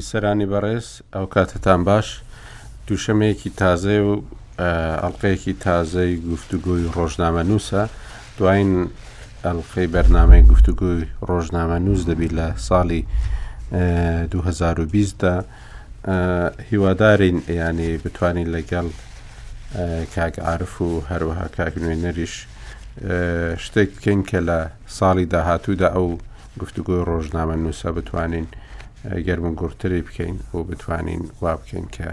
بیسەرانی بەڕێز ئەو کاتتان باش دووشەمەیەکی تازەی و ئەڵلقەیەکی تازەی گفتوگوی ڕۆژنامە نووسە دوایین ئەلقەی بەرنمەی گفتوگوی ڕۆژنامە نووس دەبی لە ساڵی 2020دا هیوادارین یانی بتوانین لەگەڵ کاک عارف و هەروەها کاک نوێنەریش شتێک بکەین کە لە ساڵی داهاتوودا ئەو گفتوگۆی ڕۆژنامە نووسە بتوانین گەرم و گوڕتری بکەین و بتوانین وا بکەین کە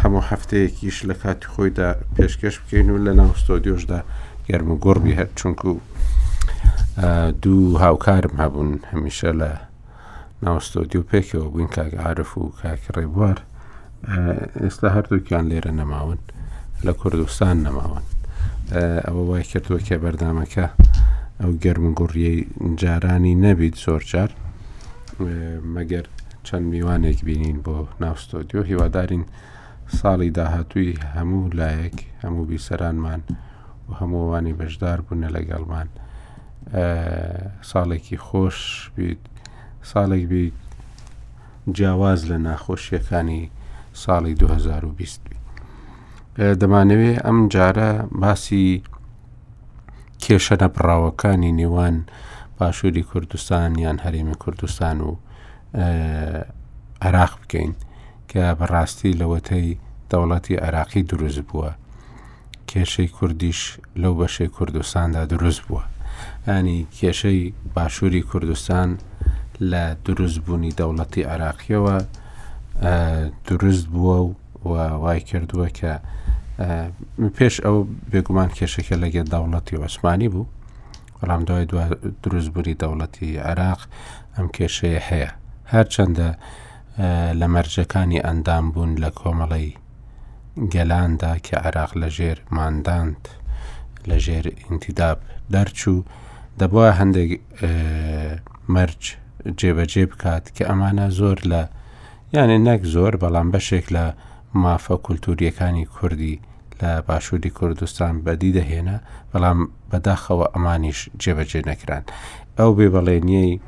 هەموو هەفتەیەکیش لە کاتی خۆیدا پێشکەش بکەین و لە ناو ستۆدیۆشدا گەرم و گوڕبی هەر چونکو دوو هاوکارم هەبوون هەمیشە لە ناو ستۆدیو پێکەوە بووین کاک عاعرف و کاک ڕێبوار ئێستا هەردووکیان لێرە نەماون لە کوردستان نەماون ئەوە وای کردووە کە بەردامەکە ئەو گەرم و گوڕیەی جارانی نەبیت زۆرجار مەگەر چەند میوانێک بینین بۆ ناوستۆدیۆ هیوادارین ساڵی داهاتووی هەموو لایەک هەموو بیسەرانمان و هەمووانی بەشدار بوونە لەگەڵمان ساڵێکی خۆش بیت ساڵێک بیت جیاواز لە ناخۆشیەکانی ساڵی 2020 دەمانەوێ ئەم جارە باسی کێشە نەپڕاوەکانی نێوان باشووری کوردستان یان هەرێمی کوردستان و عراق بکەین کە بەڕاستی لەوەتەی دەوڵەتی عراقی دروست بووە کێشەی کوردیش لەو بەشەی کوردستاندا دروست بووە ئەنی کێشەی باشووری کوردستان لە دروست بوونی دەوڵەتی عراقیەوە دروست بووە و وای کردووە کە پێش ئەو بێگومان کێشەکە لەگەێت دەوڵەتی عوسمانی بوو بەڵام دوای دروست بوونی دەوڵەتی عراق ئەم کێشەیە هەیە هەرچەندە لە مەرجەکانی ئەندام بوون لە کۆمەڵی گەلاندا کە عێراق لە ژێر ماندانت لە ژێر ئینتیداب دەرچوو دەبوا هەندێک مەرج جێبەجێ بکات کە ئەمانە زۆر لە یانێ نەک زۆر بەڵام بەشێک لە مافە کولتوریەکانی کوردی لە باشووری کوردستان بەدی دەهێنا بەڵام بەداخەوە ئەمانیش جێبەجێ نەکران ئەو بێ بەڵێنیەی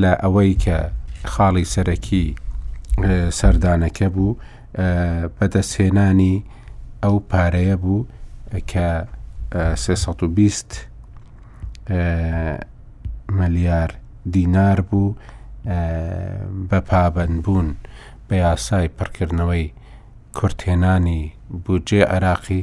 لە ئەوەی کە خاڵی سەرەکی سەردانەکە بوو بەدەستهێنانی ئەو پارەیە بوو کە 320 ملیار دینار بوو بە پابندبوون بە یاسای پڕکردنەوەی کورتێنانی بودجێ عێراقی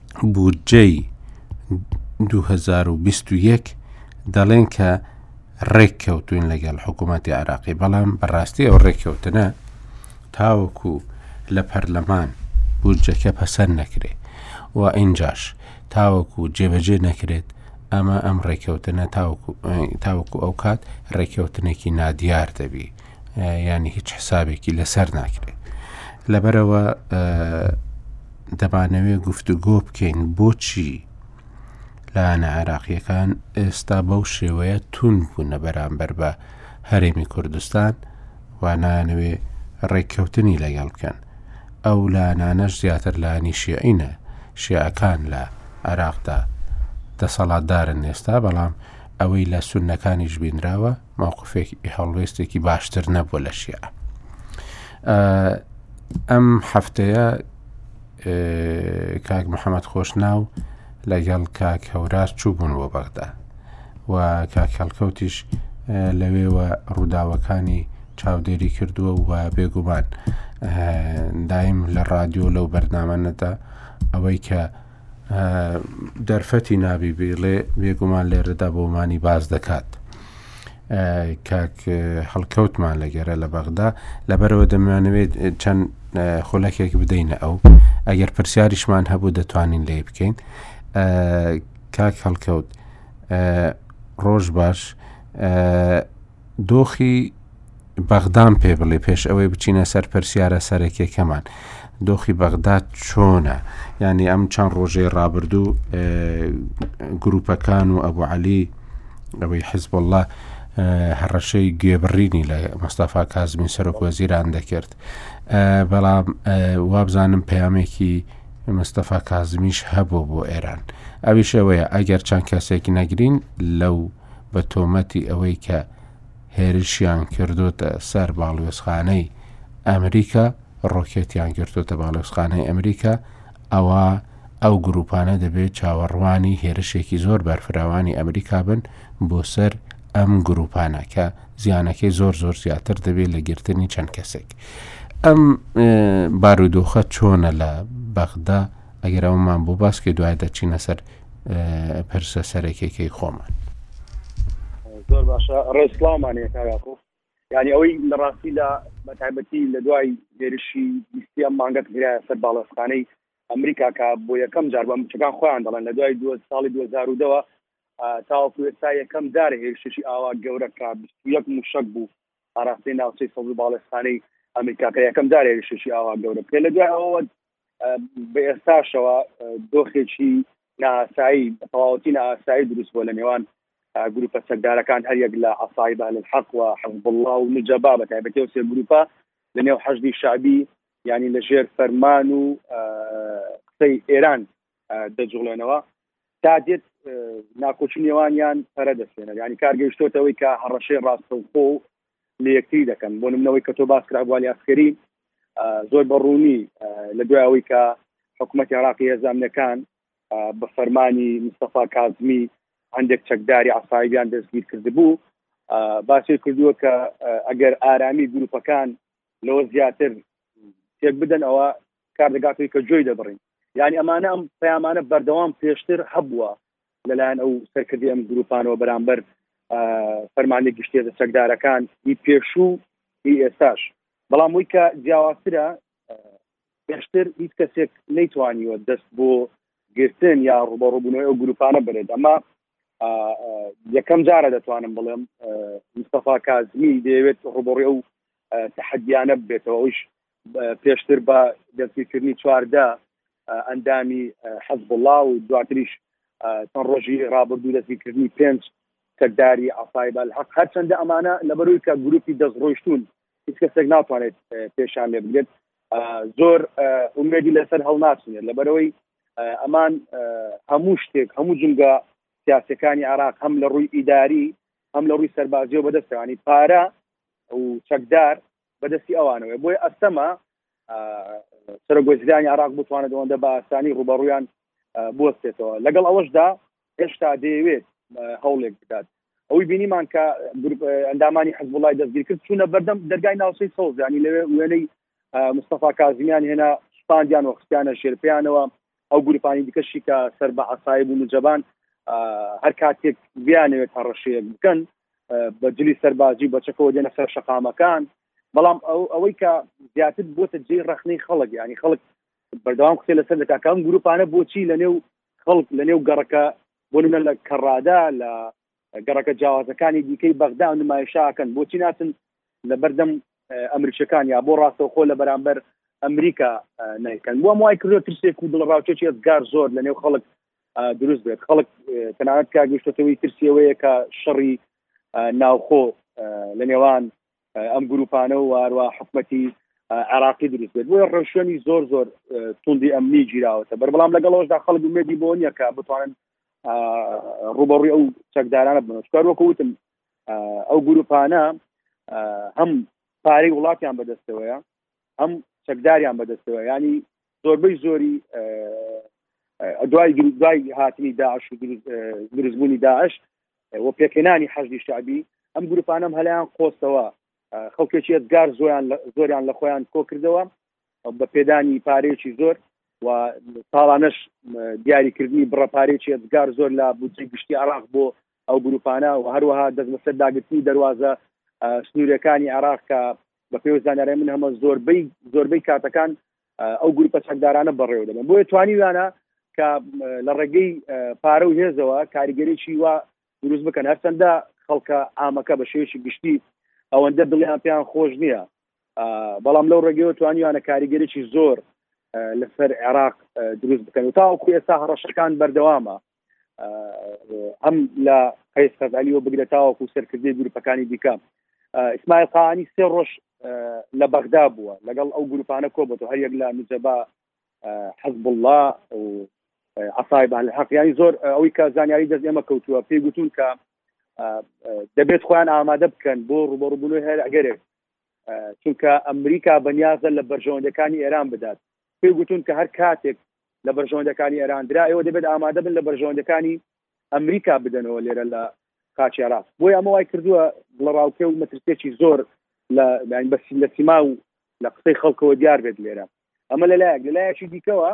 بودجەی دوو هەزار و بیست و یەک دەڵێن کە ڕێککەوتوین لەگەڵ حکوومەتی عراقی بەڵام بەڕاستی ئەو ڕێککەوتنە تاوەکو لە پەرلەمان بودجەکە پەسەند نەکرێت و ئینجاش تاوەکو جێبەجێ نەکرێت ئەمە ئەم ڕێککەوتنە تاوەکو ئەو کات ڕێککەوتنێکی نادیار دەبی یانی هیچ حسابێکی لەسەر ناکرێت لەبەرەوە دەبانەوێ گفتوگۆ بکەین بۆچی لایەنە عێراقیەکان ئێستا بەو شێوەیە تون بوونە بەرامبەر بە هەرێمی کوردستان وانانەوێ ڕێککەوتنی لەگەڵ بکەن ئەو لانانەش زیاتر لانی شیعینە شیعەکان لە عێراقدا دەسەڵاتدارن ئێستا بەڵام ئەوەی لە سونەکانیش بینراوە موقفێک هەڵوێستێکی باشتر نەبووە لە شیعە ئەم هەفتەیە کاک محەممەد خۆشناو لەگەڵ کاک هەوراز چوو بوون بۆ بەغدا و کاک هەڵکەوتیش لەوێوە ڕووداوەکانی چاودێری کردووە و بێگومان دایم لە ڕادیۆ لەو بەرنامەەدا ئەوەی کە دەرفەتی نابی بڵێ بێگومان لێرەدا بۆمانی باز دەکات. کاک هەڵکەوتمان لەگەرە لە بەغدا لەبەرەوە دەمانەوێت چەند خولەکێک بدەینە ئەو ئەگەر پرسیاریشمان هەبوو دەتوانین لێ بکەین کاک هەڵکەوت ڕۆژ باش دۆخی بەغدام پێ بڵێ پێش ئەوەی بچینە سەر پرسیارە سەرەکیەکەمان دۆخی بەغداد چۆنە ینی ئەم چەند ڕۆژێ ڕابردوو گروپەکان و ئەبوو عەلی ئەوەی حزب الله هەڕەشەی گوێبڕینی لە مستەفا کازمی سەرۆک وەزیران دەکرد بەڵام وابزانم پەیامێکی مستەفا کازمیش هەبوو بۆ ئێران ئەویشەوەیە ئەگەر چەند کەسێک نەگرین لەو بە تۆمەتی ئەوەی کە هێرشیان کردوتە سەر باڵیۆزخانەی ئەمریکا ڕۆکێتیان گرتوتە باڵۆزخانەی ئەمریکا ئەوە ئەو گروپانە دەبێت چاوەڕوانی هێرشێکی زۆر بەرفراوانی ئەمریکا بن بۆ سەر ئەم گروپانە کە زیانەکەی زۆر زۆر زیاتر دەبێت لە گرتنی چەند کەسێک ئەم بارودۆخە چۆنە لە بەغدا ئەگەرەوەمان بۆ باسکە دوای دەچینە سەر پرسە سەرەکێکەی خۆمان زۆر باشە ڕێسلاومانەیە تاواکۆ یعنی ئەوەی لە ڕاستی لە بەتابەتی لە دوای هێرشی بیستە مانگەت گرە سەر باڵستانەی ئەمریکا کە بۆ یەکەم جار بە مچەکان خۆیان دەڵێن لە دوای دو ساڵی 2010ەوە تاوەکو ئێستا یەکەم جار هێرشێکی ئاوا گەورەکە یەک موشک بوو ئاراستەی ناوچەی سەوز و باڵێخانەی ئەمریکا کە یەکەم جارە هێرشێکی ئاوا گەورە بکرێت لە دوای ئەوەوە بە ئێستاشەوە دۆخێکی ناسایی تەواوەتی ناسایی دروست بووە لە نێوان گروپە چەکدارەکان هەریەک لە عصایب ئەهل الحق و حزب الله و نجەبا بە تایبەتی و سێ گروپە لە نێو حەشدی شعبی ینی لە ژێر فەرمان و قسەی ئێران دەجوڵێنەوە تا دێت ناکۆچی نێوانیان پەرە دەستێنە ینی کارگەیشتۆتەوەی کە هەڕەشەی ڕاستەوخۆ و لە یەکتری دەکەن بۆ منەوەی کە تۆ باس کرابوالی ئەسکەری زۆر بەڕوونی لە دوای ئەوەی کە حکوومەت عراقی هێزامنەکان بە فەرمانی مستەفا کازمی هەندێک چەکداری عسایبیان دەستگیر کردبوو باسی کردووە کە ئەگەر ئارامی گروپەکان لەوە زیاتر تێک بدەن ئەوە کار دەگاتەوەی کە جۆی دەبڕین یعنی ئەمانە ئەم پەیامانە بەردەوام پێشتر هەبووە لەلایەن ئەو سەرکردی ئەم گروپانەوە بەرامبەر فەرمانی گشتێتە چەکدارەکان هی پێشوو هی ئێستاش بەڵام وی کە جیاوازترە پێشتر هیچ کەسێک نەیتوانیوە دەست بۆ گرتن یا ڕوبەڕوبوونەوەی ئەو گروپانە بێت ئەمە یەکەم جارە دەتوانم بڵێم مستەفا کازمی دەیەوێت ڕوبڕی ئەو تحدیانە بێتەوە ئەوش پێشتر بە دەستگیرکردنی چواردە ئەندامی حەزبوڵا و دواتریش چەند ڕۆژی ڕابردوو دەستگیرکردنی پێنج چەکداری عەسایب ئەلحەق هەرچەندە ئەمانە لەبەروی کە گروپی دەست ڕۆیشتون هیچ کەسێک ناتوانێت پێشان لێ بگرێت زۆر ئومێدی لەسەر هەڵناچنێت لەبەرەوەی ئەمان هەموو شتێک هەموو جنگە سیاسەکانی عراق هەم لە ڕووی ئیداری هەم لە ڕووی سەربازی و بەدەستەوانی پارە و چەکدار بە دەستی ئەوانەوەیە بۆیە ئەستەمە سەرۆک وەزیرانی عراق بتوانێت ئەوەندە بە ئاسانی ڕوبەڕویان بوەستێتەوە لەگەڵ ئەوەشدا هێشتا دەیەوێت هەوڵێک بدات ئەوی بینیمان کە ئەندامانی حەز وڵای دەستگیر کرد چونە بەردەم دەرگای ناوسەی سەوزیانی لەوێ وێنەی مستەفا کازمیان هێنا سوپاندیان و خستیانە ژێرپیانەوە ئەو گروپانی دیکەشی کە سەر بە عسایب و نجەبان هەر کاتێک بیانەوێت هەڕەشەیەک بکەن بە جلی سەربازی و بە چەکەوە دێنە سەر شەقامەکان بەڵام ئەوەی کە زیاتر بۆتە جێ ڕخنەی خەڵک ینی خەڵک بەردەوام قسە لەسەر دەکات کام گروپانە بۆچی لە نێو خەڵک لە نێو گەڕەکە بۆ نمە لە کەڕادا لە گەڕەکە جیاوازەکانی دیکەی بەغدا و نمایشاکەن بۆچی ناچن لە بەردەم ئەمریکەکان یا بۆ ڕاستەوخۆ لە بەرامبەر ئەمریکا نیکەن بۆ وای کردو ترسێک و دڵڕاوچێکی ئەزگار زۆر لە نێو خەڵک دروست بێت خەڵک تەنانەت کا گشتەوەی ترسیەوەیە کە شەڕی ناوخۆ لە نێوان ئەم گروپانە و واروا حکومەتی عراقی دروست بێت بۆیە ڕێوشوێنی زۆر زۆر توندی ئەمنی گیراوەتە بەر بەڵام لەگەڵەوەشدا خەڵک مێدی بۆ نیە کە بتوانن ڕوبەڕی ئەو چەکدارانە بنوشکار وەکو وتم ئەو گروپانە هەم پارەی وڵاتیان بەدەستەوەیە ئەم چەکداریان بەدەستەوە ینی زۆربەی زۆری دوای دوای هاتنی داعش و دروستبوونی داعش و پێکەێنانی حەزی شعبی ئەم گروپانم هەلیان قۆستەوە خەڵکێکی ئەزگار زۆیان زۆریان لە خۆیان کۆ کردەوە بە پێدانی پارێکی زۆر و ساڵانش دیاریکردنی بڕەپارێکی ئەزگار زۆر لە بودجی گشتی عراق بۆ ئەو گروپانە و هەروەها دەستمەسەر داگرتنی دەواازە سنوورەکانی عراق کە بە پێوە زانیارای من هەمە زۆربەی زۆربەی کاتەکان ئەو گروپە چەکدارانە بەڕێوە دەبن بۆیە توانیویانە کە لە ڕێگەی پارە و هێزەوە کاریگەریی وا دروست بکەن هەرچەندە خەڵکە ئامەکە بە شێوەیەکی گشتی ئەوەندە دڵیان پێیان خۆش نییە بەڵام لەو ڕێگەوە توانیوانە کاریگەریی زۆر لەسەر عێراق دروست بکەن و تاوەکو ئێستا هەڕەشەکان بەردەوامە هەم لە قەیس خەزعلیەوە بگرە تاوەکو سەرکردی گروپەکانی دیکە ئیسماعیل قانی سێ ڕۆژ لە بەغدا بووە لەگەڵ ئەو گروپانە کۆبەوە هەر یەک لە نجەبا حەزب الله و عصای بە حەقیانی زۆر ئەوی کە زانیاری دەست ئێمە کەوتووە پێی گوتون کە دەبێت خۆیان ئامادە بکەن بۆ ڕوبەڕبوون هەر ئەگەرێک چونکە ئەمریکا بەنیازە لە بەرژەوەندەکانی ئێران بدات پێی گوتوون کە هەر کاتێک لە بەرژەوەندییەکانی ئێران درا، ئێوە دەبێت ئامادە بن لە بەرژەوەندییەکانی ئەمریکا بدەنەوە لێرە لە خاکی عێراق. بۆیە ئەمە وای کردووە دڵەڕاوکێ و مەترسییەکی زۆر لە لە سیما و لە قسەی خەڵکەوە دیار بێت لێرە. ئەمە لە لایەک. لە لایەکی دیکەوە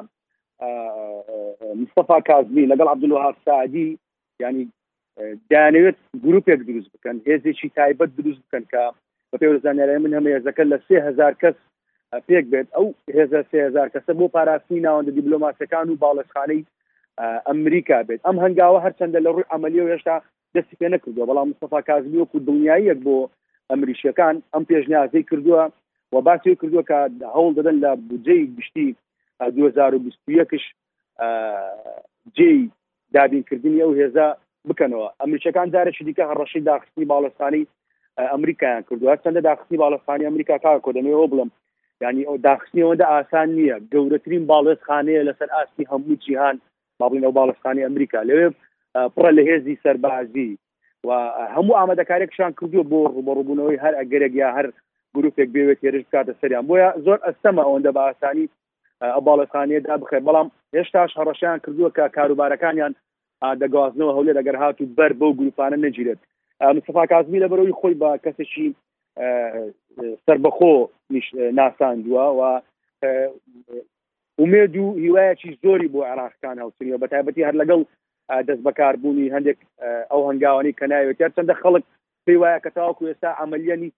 مستەفا کازمی لەگەڵ عەبدولوەهاب سەعدی ینی دانەوێت گروپێک دروست بکەن هێزێکی تایبەت دروست بکەن کە بە پێ زانانیان من هەمە هێزەکە لە سێ هزار کەس پێک بێت ئەو هێزە سێ هزار کەسە بۆ پاراستنی ناوەندە دیبلۆماسەکان و باڵستخانەی ئەمریکا بێت ئەم هەنگاوە هەرچەندە لە ڕووی ئەعملی و هێشتا دەستی پێ نەکردووە بەڵام مستەفا کازمی وەکو دڵنیاییەک بۆ ئەمریشیەکان ئەم پێشنیازەی کردووە و باسی کردووە کە هەوڵ دەدەن لە بودجەی گشتی 2021ش جێی دابینکردنی ئەو هێزە بکەنەوە ئەمریکەکان جارێکی دیکە هەڕەشی داخستنی باڵستانی ئەمریکایان کردووە چەندە داخستنی باڵستانی ئەمریکا تا کۆ دەمەوە بڵم ینی ئەو داخستنی ئەوەندە ئاسان نییە گەورەترین باڵێستخانەیە لەسەر ئاستی هەموو جیهان بابلین ئەو باڵستانی ئەمریکا لەوێ پڕە لە هێزی سەربازی و هەموو ئامادەکارێکشان کردووە بۆ ڕوبەڕبوونەوەی هەر ئەگەرێک یا هەر گروپێک بێت هێرش بکاتە سەریان بۆیە زۆر ئەستەمە ئەوەندە بە ئاسانی ئەو باڵەخانەیە دابخرێت بەڵام هێشتاش هەڕەشیان کردووە کە کاروبارەکانیان دەگوازنەوە هەولێر ئەگەر هات و بەر بەو گروپانە نەگیرێت مستفا کازمی لە بەرەوەی خۆی بە کەسێکی سربەخۆ ناساندووە و ومێد و هیوایەکی زۆری بۆ عراقستان هەڵسنیەوە بە تایبەتی هەر لەگەڵ دەست بەکاربوونی هەندێک ئەو هەنگاوانی کە ناوێت چەندە خەڵک پێی وایە کە تاوەکو ئێستا ئەمەلیە نیست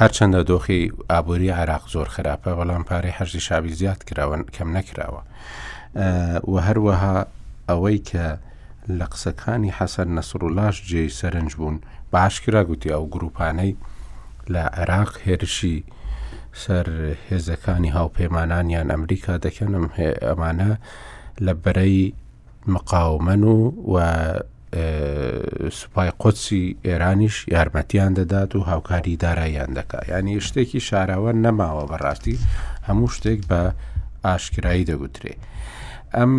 هەرچەندە دۆخی ئابووری عێراق زۆر خراپە بەڵام پارەی حەرزی شابی زیاد کراوە کەم نەکراوە و هەروەها ئەوەی کە لە قسەکانی حەسەن نەسڕولاش جێی سەرنج بوون باشکرا گوتی ئەو گروپانەی لە عێراق هێرشی سەر هێزەکانی هاوپەیمانانیان ئەمریکا دەکەنم ئەمانە لە بەرەی مقاومەن و و سوپای قۆچی ئێرانیش یارمەتیان دەدات و هاوکاری داراییان دەکات ینی شتێکی شاراوە نەماوە بەڕاستی هەموو شتێک بە ئاشکایی دەگوترێ ئەم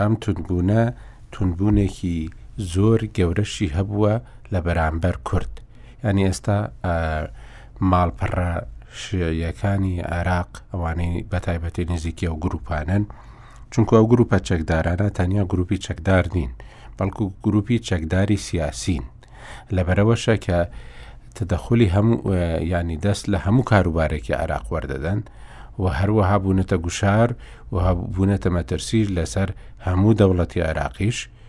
ئەم تونبوونە تونبوونێکی زۆر گەورەشی هەبووە لە بەرامبەر کورد ینی ئێستا ماڵپەڕە شیعییەکانی عێراق ئەوانەی بە تایبەتی نزیکی ئەو گروپانن چونکو ئەو گروپە چەکدارانە تەنیا گروپی چەکدار نین بەڵکو گروپی چەکداری سیاسین لەبەرەوەشە کە تدەخلی هەموو ینی دەست لە هەموو کاروبارێکی عراق وەردەدەن و هەروەها بوونەتە گوشار و بوونەتە مەترسیش لەسەر هەموو دەوڵەتی عێراقیش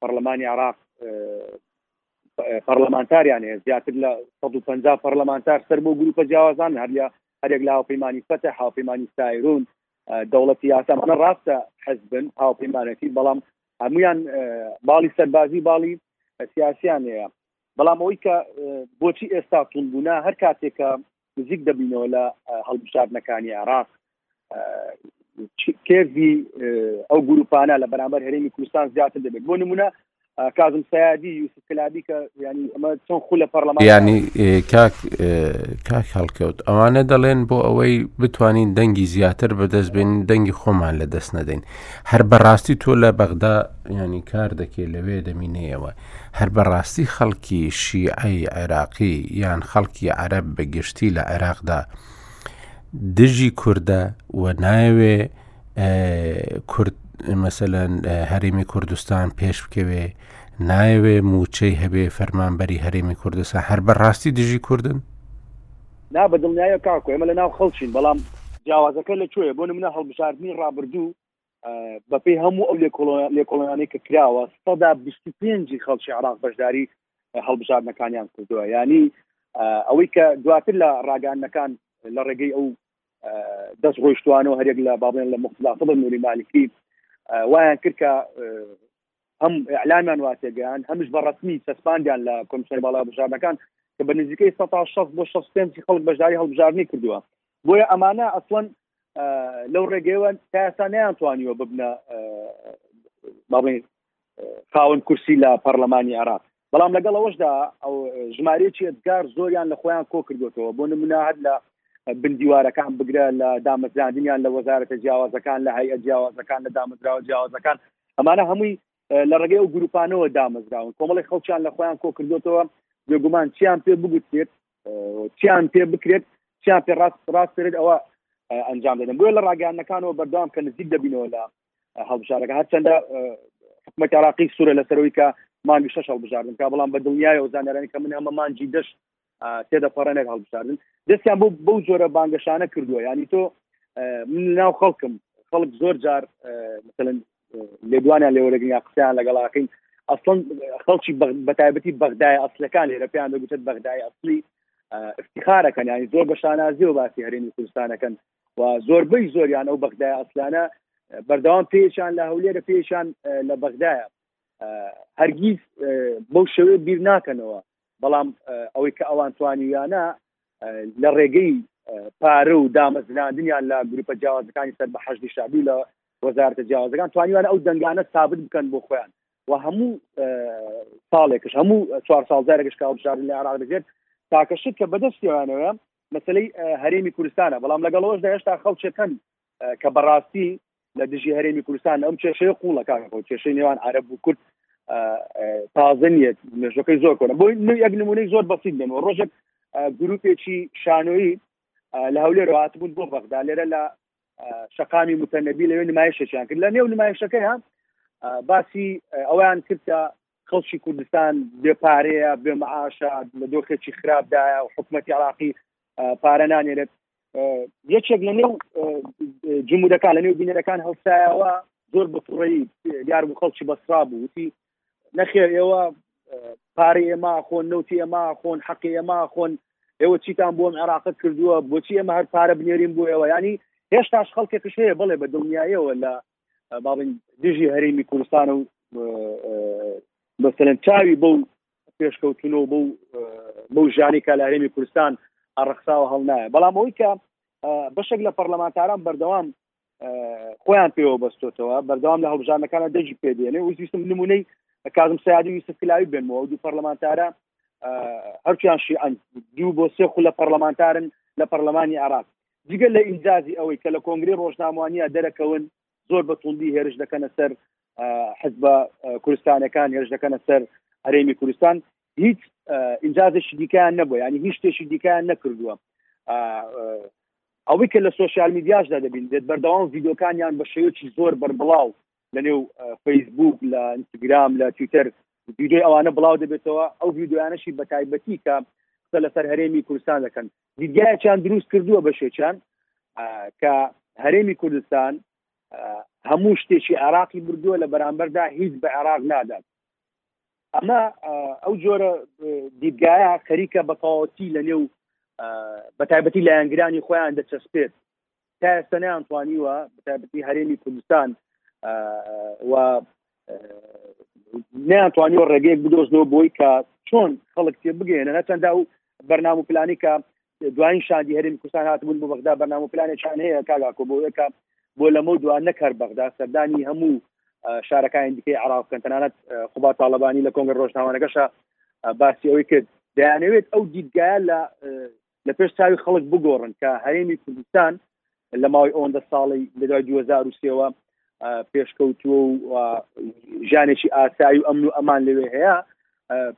پەرلەمانی عراق پەرلەمانتاریان هەیە زیاتر لە 150 پەرلەمانتار سەر بۆ گروپە جیاوازان هەریا هەرێک لە هاوپەیمانانی فەتە هاوپەیمانانی سایرون دەوڵەتی یاسامانە ڕاستە حەزبن هاوپەیمانەتی بەڵام هەمویان باڵی سەربازی باڵی سیاسیان هەیە بەڵام ئەوەی کە بۆچی ئێستا تونبوونا هەر کاتێکە نزیک دەبینەوە لە هەڵبژاردنەکانی عێراق، کێرڤی ئەو گروپانە لە بەرامبەر هەرێمی کوردستان زیاتر دەبێت بۆ نمونە کازم سیادی یوسف کلابی کە ینی ئەمە چۆن خو لە پەرلەمان ینی کاک کاک هەڵکەوت ئەوانە دەڵێن بۆ ئەوەی بتوانین دەنگی زیاتر بەدەست بین دەنگی خۆمان لە دەست نەدەین هەر بەڕاستی تۆ لە بەغدا ینی کار دەکەی لەوێ دەمینەیەوە هەر بە ڕاستی خەڵکی شیعەی عێراقی یان خەڵکی عەرەب بە گشتی لە عێراقدا دژی کوردە و نایەوێ کورد مەسەەن هەرێمی کوردستان پێش بکەوێ نایەوێ موچەی هەبێ فەرمانبەری هەرێمی کوردستان هەر بە ڕاستی دژی کوردن نا بە دڵنیایە کاکو ئێمە لە ناو خەڵچین بەڵام جیاوازەکە لە کوێ بۆ منە هەڵبژاردننی ڕابردوو بەپێی هەموو ئەو لێکۆڵانەی کە کراوە سەدا بیست و پێنجی خەڵکی عراق بەشداری هەڵبژاردنەکانیان کردووە ینی ئەوەی کە دواتر لە ڕاگەاندنەکان لە ڕێگەی ئەو دەست ڕۆیشتوانەوە هەرێک لە باڵێن لە مختلافڵ نوری مالکی وایان کرد کە هەم ئیعلامیان واتێگەیاند هەمیش بە ڕەسمی چەسپاندیان لە کۆمسیۆنی باڵا هەڵبژاردنەکان کە بە نزیکەی 160 بۆ 65 خەڵک بەشداری هەڵبژاردنی کردووە بۆیە ئەمانە ئەسڵەن لەو ڕێگەیەوە تا ئێستا نەیانتوانیوە ببنە باڵین خاوەن کورسی لە پەرلەمانی عێراق بەڵام لەگەڵ ئەوەشدا ئەو ژمارەیەکی ئەدگار زۆریان لە خۆیان کۆکردوێتەوە بۆ نمونە هەر لە بندیوارەکان بگرە لە دامەزراندنیان لە وەزارەتە جیاوازەکان لە هەیئە جیاوازەکان لە دامەزراوە جیاوازەکان ئەمانە هەمووی لە ڕێگەی ئەو گروپانەوە دامەزراون کۆمەڵی خەڵکیان لە خۆیان کۆکردوتەوە بێگومان چیان پێ بگوترێت چیان پێ بکرێت چیان پێ ڕاست ڕاستێت ئەوە ئەنجام دەدەن بۆیە لە ڕاگەانەکانەوە بەردەوام کە نزیک دەبینەوە لە هەڵبژارەکە هەرچەندە حکومەت عراقی سوورە لەسەرەوەی کە مانگی شش هەڵبژاردن کا بەڵام بە دڵنیای و زانەرانی کە من ئەمە مانجی دەشت تێدەپەڕێنێک هەڵبژاردن دەستیان بۆ بەو جۆرە بانگەشانە کردووە ینی تۆ من ناو خەڵکم خەڵک زۆر جار مثلا لێدوانیان لێوەرەگرین یا قسەیان لەگەڵاکەین ئەسڵن خەڵکی بەتایبەتی بەغدای ئەسلەکان لێرە پێیان دەگوتێت بەغدای ئەسلی افتخارەکەن ینی زۆر بە شانازی و باسی هەرێمی کوردستانەکەن و زۆربەی زۆریان ئەو بەغدایە ئەسلانە بەردەوام پێیان لە هەولێرە پێیان لە بەغدایە هەرگیز بەو شەوێ بیر ناکەنەوە بەڵام ئەوەی کە ئەوان توانیویانە لە ڕێگەی پارە و دامەزراندنیان لە گروپە جیاوازەکانی سەر بە حەشدی شابی لە وەزارتە جیاوازەکان توانیوان ئەو دەنگانە ثابت بکەن بۆ خۆیان و هەموو ساڵێکش هەموو چوار ساڵزارێکش کاڵبژار لە عراق دەێت تاکەشت کە بەدەستیانەوە مەسەلەی هەرێمی کوردستانە بەڵام لەگەڵ ئەوەشدا هێشتا خەڵکێکەن کە بەڕاستی لە دژی هەرێمی کوردستان ئەم کێشەیە قوڵە کاکەەوە کێشەی نێوان عرب و کورد تازە نیە مێژەکەی زۆر کۆنە بۆی یەک نمونەی زۆر بەسییت بن و ڕۆژێک گروپێکی شانۆیی لە هەولێر هاتبوون بۆ بەغدا لێرە لە شەقامی متەنەبی لەوێ نمایشێکیان کرد لە نێو نمایشەکەیان باسی ئەویان کردە خەڵکی کوردستان بێ پارەیە بێ معاشە لە دۆخێکی خراپدایە و حکوومەتی عراقی پارە نانێرێت یەکێک لە نێو جمودەکان لە نێو بینەرەکان هەڵسایەوە زۆر بە پڕی دیار بوو خەڵکی بەسرا بووتی نەخێر ئێوە پارەی ئێمە خۆن نوتی ئێمە خۆن حەقی ئێمە خۆن ئێوە چیتان بۆم عێراق کردووە بۆچی ئێمە هەر پارە بنێرین بۆ ئێوە ینی هێشتاش خەڵکێکش هەیە بڵێ بە دڵنیایەوە لە باڵین دژی هەرێمی کوردستان و بەسەرەن چاوی بەو پێشکەوتنەوە بەو بەو ژانی کا لە هەرێمی کوردستان ئەڕخساوە هەڵنایە بەڵام ئەوی کە بەشێک لە پەرلەمانتاران بەردەوام خۆیان پێوە بەستۆتەوە بەردەوام لە هەڵبژانەکانە دەجی پێدێنێ وزیستم نمونەی کازم سیادی یوسف کلاوی بێنمەوە دوو پەرلەمانتارە هەرچیان شیعەن دوو بۆ سێ خو لە پەرلەمانتارن لە پەرلەمانی عراق جگە لە ئینجازی ئەوەی کە لە کۆنگری ڕۆژناموانیا دەرەکەون زۆر بە توندی هێرش دەکەنە سەر حزبە کوردستانەکان هێرش دەکەنە سەر هەرێمی کوردستان هیچ ئینجازێکی دیکان نەبوو ینی هیچ شتێکی دیکان نەکردووە ئەوەی کە لە سوۆسیال میدیاشدا دەبین دێت بەردەوام یددیوکانیان بە شێوکی زۆر بەربڵاو لە نێو فەیسبووک لە ئینستگرام لە تویتەر ویددیوی ئەوانە بڵاو دەبێتەوە ئەو ویددیویانەشی بە تایبەتی کە قسە لەسەر هەرێمی کوردستان دەکەن دیدگایەکیان دروست کردووە بەشێکیان کە هەرێمی کوردستان هەموو شتێکی عراقی بردووە لە بەرامبەردا هیچ بە عراق نادات ئەمە ئەو جۆرە دیدگایە خەریکە بەتەواوەتی لە نێو بە تایبەتی لایەنگرانی خۆیان دەچەسپێت تا ئێستا نیان توانیوە بەتابەتی هەرێمی کوردستان و نیان توانیوە ڕێگەیەک بدۆزنەوە بۆی کە چۆن خەڵک تێ بگەێنە نەچەندا و بەرنام و پلانی کە دوایین شاندی هەرێمی کوردستان هاتبوون بۆ بەغدا بەرنام و پلانێکیان هەیە کاگاکۆ بۆ یەکە بۆ لەمە دو نەکار بەغدا سەردانی هەموو شارەکانی دیکەی عراق بکەن تەنانەت خوبا تاالبانی لە کۆنگە ڕۆژناوانەکەشە باسی ئەوەی کرد دەیانەوێت ئەو دیدگایە لە لە پێش چاوی خەڵک بگۆڕن کە هەرێمی کوردستان لە ماوەی ئەوەندە ساڵی لە دوای 2023ەوە پێشکەوتووە و ژانێکی ئاسایی و ئەمن و ئەمان لەوێ هەیە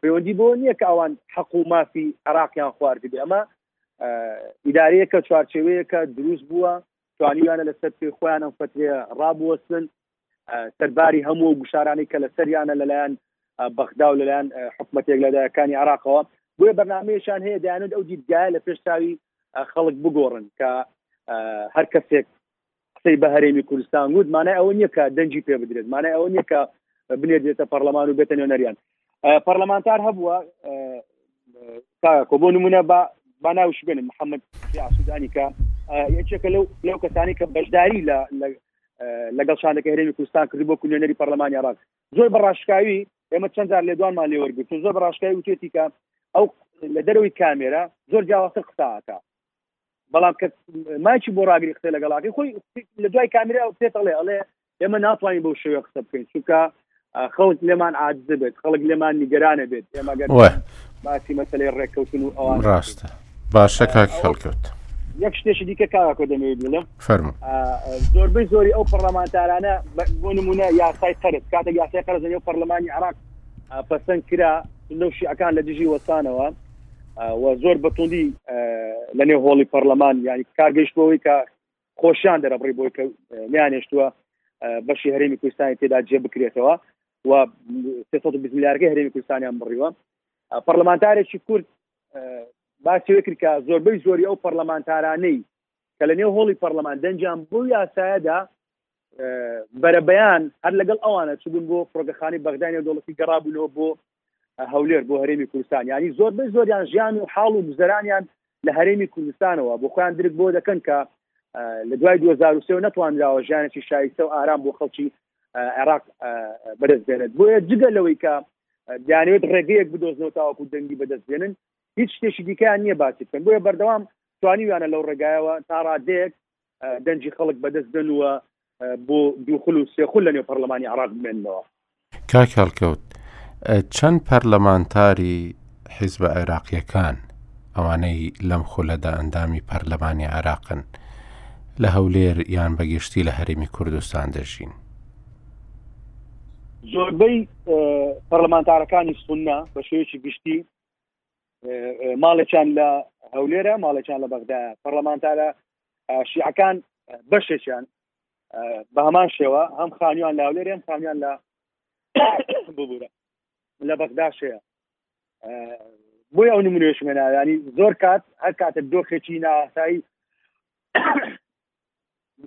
پەیوەندی بۆ نییە کە ئەوان حەق و مافی عراقیان خواردبێ ئەمە ئیدارەیەکە چوارچێوەیەکە دروست بووە توانیویانە لەسەر پێی خۆیان ئەم فەترەیە ڕابوەستن سەرباری هەموو گوشارانی کە لەسەریانە لەلایەن بەغدا و لەلایەن حکوومەتێک لەدایەکانی عراقەوە بۆیە بەنامەیەشان هەیە دەیانێت ئەو دیدگایە لە پێش چاوی خەڵک بگۆڕن کە هەر کەسێک قسەی بە هەرێمی کوردستان گوت مانای ئەوە نییە کە دەنجی پێ بدرێت مانای ئەوە نییە کە بنێدرێتە پەرلەمان و بێتە نوێنەریان پەرلەمانتار هەبووە کۆ بۆ نمونە بە با ناوش بێنم محەممەد سودانی کە یەکێکە لەو لەو کەسانی کە بەشداری لە لەگەڵ شانەکە هەرێمی کوردستان کرد بۆ کونێنەری پەرلەمانی عراق زۆر بە ڕاشکاوی ئێمە چەند جار لێدوانمان لێوەرگتون زۆر بە ڕاشکاوی وتێتی کە ئەو لە دەرەوەی کامێرا زۆر جیاوازتر قساکە بەڵام کە ماچی بۆ ڕاگری قسە لەگەڵاکەی خۆی لە دوای کامیرا پێتەڵێ ئەڵێ ئێمە ناتوانین بەو شێوێ قسە بکەین چونکە خەڵک لێمان عادز بێت خەڵک لێمان نیگەرانە بێت ئێمەگەر باسی مەسلەی ڕێککەوتن و ئەوان ڕاستە باشە کاک خەڵکەوت یەک شتێکی دیکە کاکۆ دەمەوێت بڵێم فەرمو زۆربەی زۆری ئەو پەرلەمانتارانە بۆ نمونە یاسای قەرز کاتێک یاسای قەرز لەنێو پەرلەمانی عراق پەسەند کرا لەو شیعەکان لە دژی وەسانەوە و زۆر بەتوندی لەنێو هۆڵی پەرلەمان یعنی کارگەیشتەوەی کە خۆشیان دەرەبڕی بۆی کە نیانێشتووە بەشی هەرێمی کوردستانی تێدا جێ بکرێتەوە و 320 میلیارەکە هەرێمی کوردستانیان بڕیوە پەرلەمانتارێکی کورد باسیێ کرد کە زۆربەی زۆری ئەو پەرلەمانتارانەی کە لە نێو هۆڵی پەرلەمان دەنجیان بۆ یاسایەدا بەرەبیان هەر لەگەڵ ئەوانە چبوون بۆ فڕۆگەخانی بەغدای نێو دەوڵەتی گەڕابوونەوە بۆ هەولێر بۆ هەرێمی کوردستان یانی زۆر بە زۆریان ژیان و حاڵ و گوزەرانیان لە هەرێمی کوردستانەوە بۆ خۆیان درک بۆ دەکەن کە لە دوای 2023 نەتوانراوە ژیانێکی شایستە و ئارام بۆ خەڵکی عێراق بەدەست بێنێت بۆیە جگە لەوەی کە دەیانوێت ڕێگەیەک بدۆزنەوە تاوەکو دەنگی بەدەست بێنن هیچ شتێکی دیکەیان نییە باسی بکەن بۆیە بەردەوام توانیویانە لەو ڕێگایەوە تا ڕادەیەک دەنگی خەڵک بەدەست بێن و بۆ دوو خول و سێ خول لە نێو پەرلەمانی عراق بمێنەوە. کاک هەڵکەوت چەند پەرلەمانتاری حیزبە عێراقیەکان ئەوانەی لەم خولەدا ئەندامی پەرلەمانی عێراقن لە هەولێر یان بەگشتی لە هەرێمی کوردستان دەژین؟ زۆربەی پەرلەمانتارەکانی سونە بە شێوەیەکی گشتی ماڵێکیان لە هەولێرە ماڵێکیان لە بەغدا پەرلەمانتارە شیعەکان بەشێکیان بە هەمان شێوە هەم خانیان لاولێری هەم خانیان لە ببوورە لە بەغداشەیە بۆی ئەو نمونێش مێناویانی زۆر کات هەر کاتە دۆخێکی ناسایی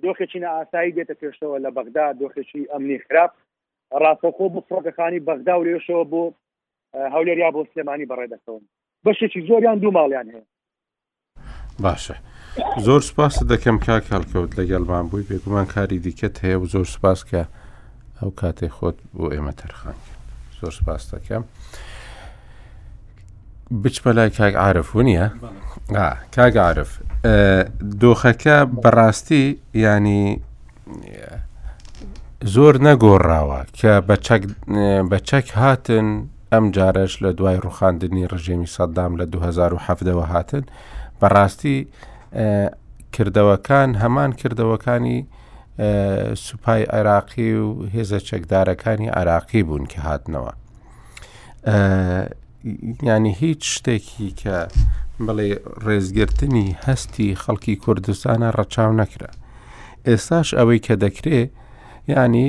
دۆخێکی ئاسایی دێتە پێشەوە لە بەغدا دۆخێکی ئەمنی خراپ ڕاستەخۆ بۆ فڕۆکەخانی بەغدا و لێشەوە بۆ هەولێریا بۆ سلێمانی بەڕێ دەکەون بەشێکی زۆریان دوو ماڵیان هەیە باشە زۆر سوپاست دەکەم کاک هەڵکەوت لەگەڵمان بووی بێگومان کاری دیکەت هەیە و زۆر سوپاس کە ئەو کاتێ خۆت بۆ ئێمە تەرخان کرد زۆر سوپاس دەکەم بچمە لای کاک عاعرف ونیە کاک عاعرف دۆخەکە بەڕاستی ینی زۆر نەگۆڕاوە کە بە چەک هاتن ئەم جارەش لە دوای ڕوخاندنی ڕژێمی سەددام لە 2017ەوە هاتن بەڕاستی کردەوەکان هەمان کردەوەکانی سوپای عێراقی و هێزە چەکدارەکانی عراقی بوون کە هاتنەوە ینی هیچ شتێکی کە بڵێ ڕێزگرتنی هەستی خەڵکی کوردستانە ڕەچاو نەکرا ئێستاش ئەوەی کە دەکرێ ینی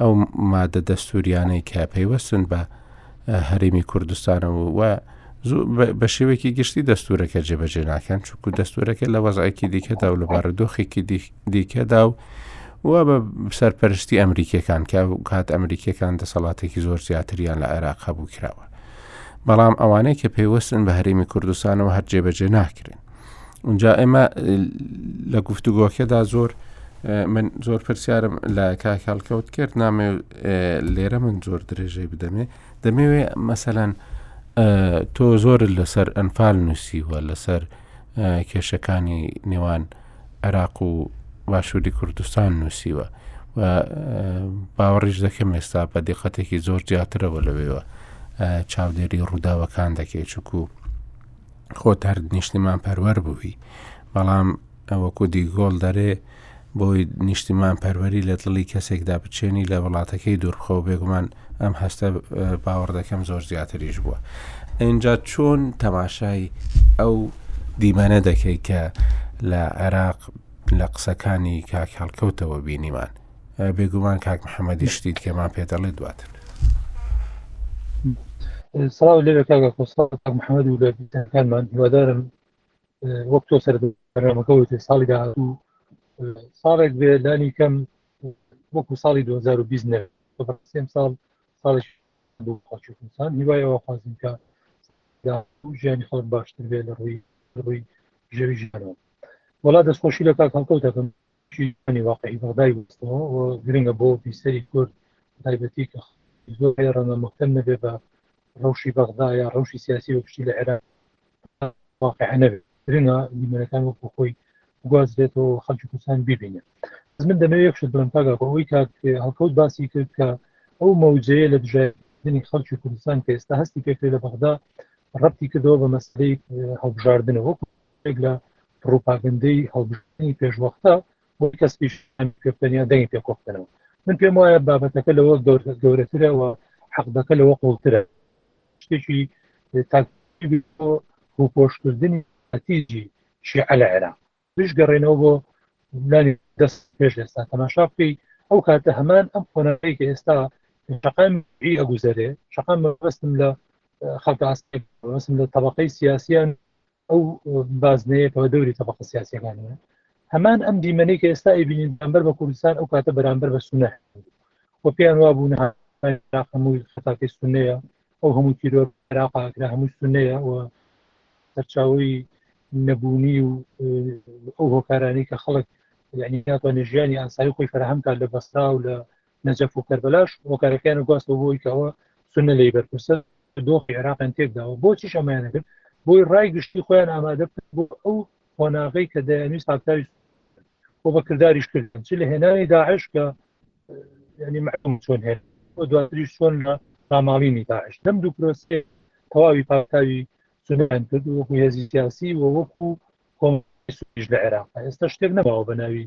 ئەو مادە دەستوریانەی کە پەیوەستن بە هەرێمی کوردستانەوە و بە شێوەیەکی گشتی دەستورەکە جێبەجێ ناکەن چونکو دەستورەکە لە وەزایکی دیکەدا و لە بارودۆخێکی دیکەدا و و بە سەرپەرشتی ئەمریکیەکان کە کات ئەمریکیەکان دەسەڵاتێکی زۆر زیاتریان لە عێراق هەبوو کراوە بەڵام ئەوانەی کە پێوەستن بە هەرێمی کوردستانەوە هەر جێبەجێ ناکرێن ئونجا ئێمە لە گفتوگۆکەدا زۆر من زۆر پرسیارم لە کاک هەڵکەوت کرد نامێ لێرە من زۆر درێژەی بدەمێ دەمەوێ مەسەەن تۆ زۆر لەسەر ئەنفال نووسیوە لەسەر کێشەکانی نێوان عێراق و باشووری کوردستان نووسیوە و باوەڕیش دەکەم ئێستا بە دقەتێکی زۆر زیاترەوە لەوێوە چاودێری ڕووداوەکان دەکەی چکو خۆت هەر نیشتیمان پەروەەر بووی بەڵام ئەوەکو دیگۆڵ دەرێ بۆی نیشتیمان پەروەری لە دڵی کەسێکدا بچێنی لە وڵاتەکەی دوورخۆ بێگومان ئەم هەستە باوەڕ دەکەم زۆر زیاتریش بووە ئەجا چۆن تەماشای ئەو دیمەنە دەکەیت کە لە عێراق لە قسەکانی کاک هەڵکەوتەوە بینیمان بێگومان کاک محەممەدی شتیت کێمان پێ دەڵێ دواتن سڵاو لێ کاگە خۆسڵ محەممەد و لە بیتەکانمان هیوادارم وەک تۆ سەر بەرنامەکەەوەی تێ ساڵی داهاتوو ساڵێک بێ لانی کەم وەکو ساڵی 2020 نە سێم ساڵ ساڵی خۆچکسان هیوای ئەوە خوازم کە ژیانی خۆت باشتر بێ لە ڕووی ڕووی ژێوی ژیانەوە وڵات دەستخۆشی لە کاک هەڵکەوتەکەم ژیانی واقعی بەغدای وەستەوە و گرنگە بۆ بیسەری کورد تایبەتی کە زۆر ڕەنە مختەن نەبێ بە ڕەوشی بەغدا یا ڕەوشی سیاسی و پشتی لە عێراق واقع نەبێت گرنگە دیمەنەکان وەکو خۆی گوازرێتەوە خەڵکی کوردستان ببینێت من دەمەوێت یەکشت بڵم کاگا بۆەوەی کاک هەڵکەوت باسی کرد کە ئەو مەوجەیە لە دژایدنی خەڵکی کوردستان کە ئێستا هەستی پێکرێت لە بەغدا ڕەتی کردەوە بە مەسلەی هەڵبژاردنەوە یەک لە پڕوپاگەندەی هەڵبژاردنی پێشوەختە بۆی کەس پیشانی پێ بدەن یان دەنگی پێ کۆ بکەنەوە. من پێم وایە بابەتەکە لەوە گەورە- گەورەترە و حەقدەکە لەوە قووڵترە. شتێکی تاکتیکی بێت بۆ ڕووپۆشکردنی ستراتیجی شیعە لە عێراق. بشگەڕێنەوە بۆ لانی دە ساڵ پێش ئێستا تەماشا بکەی، ئەو کاتە هەمان ئەم قۆناغەی کە ئێستا شەقام ی ئەگوزەرێ، شەقام مەبەستم لە خەڵکە ئاساییە، مەبەستم لە تەبەقەی سیاسییە، ئەو بازنەیە کە بە دەوری تەبقە سیاسەکانە هەمان ئەم دیمەنەی کە ئێستا ئەیبینین بەمبەر بە کوردستان ئەو کاتە بەرامبەر بە سونە و پێیان وا بوون هەمووی خەتاکەی سونەیە ئەو هەموو تیرۆر عراقاکرا هەموو سونەیە و سەرچاوی نەبوونی و ئەو هۆکارانی کە خەڵک یعنی ناتوانێت ژیانی ئاسایی خۆی فراهمکات لە بەسرا و لە نەجەف و کەربەلاش هۆکارەکەیانە گواستەوە بۆی کە ئەوە سنە لێی بەرپرسە دۆخی عێراقیان تێکداوە بۆچیش ئەمەیانە کرد بۆی ڕای گشتی خۆیان ئامادە بکرد بۆ ئەو قۆناغی کە دەیانویست هاکاری بۆ بە کردداریش کردن چ لە هێنانی داعش کە ینی معلوم چۆن هێن بۆ دواتریش چۆن لە ڕاماڵینی داعش لەم دوو پرۆسی تەواوی پاکتاوی سنیان کرد و وەکو هێزی سیاسی و وەکو کۆمش لە عێراق ئێستا شتێک نەباوە بە ناوی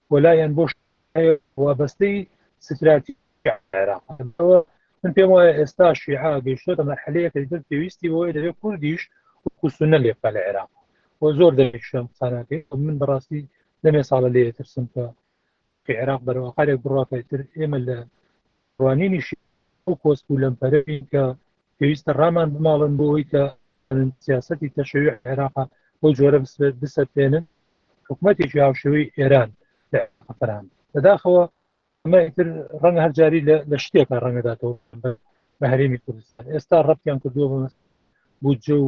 و لایان بۆ شیعە وابەستەی ستراتیژی عێراق کردەوە. من پێم وایە ئێستا شیعە گەیشتۆتە مەرحەلەیەک کە ئیتر پێویستی بەوەیە دەبێت کوردیش وەکوو سوننە لێ بکات لە عێراق و زۆر دەرێکیش لەم قسانەکەی من بەڕاستی دەمێ ساڵە لێ ترسم کە عێراق بەرەو ئاقارێک بڕوا کە ئیتر ئێمە لە ڕوانینیشی ئەو پۆست و لەمپەرەی کە پێویستە ڕامان بماڵن بۆ ئەوی کە سیاستی تەشەوی عێراقا بۆ جۆرە بسەپێنن حکوومەتێکی هاوشێوەی ئێران لەفران لەداخەوە ئەمە ئیتر ڕەنگە هەرجاری لە شتێکە ڕەنگەداتەوە بە هەرێمی کوردستان ئێستا ڕەتیان کردووە بە بودجە و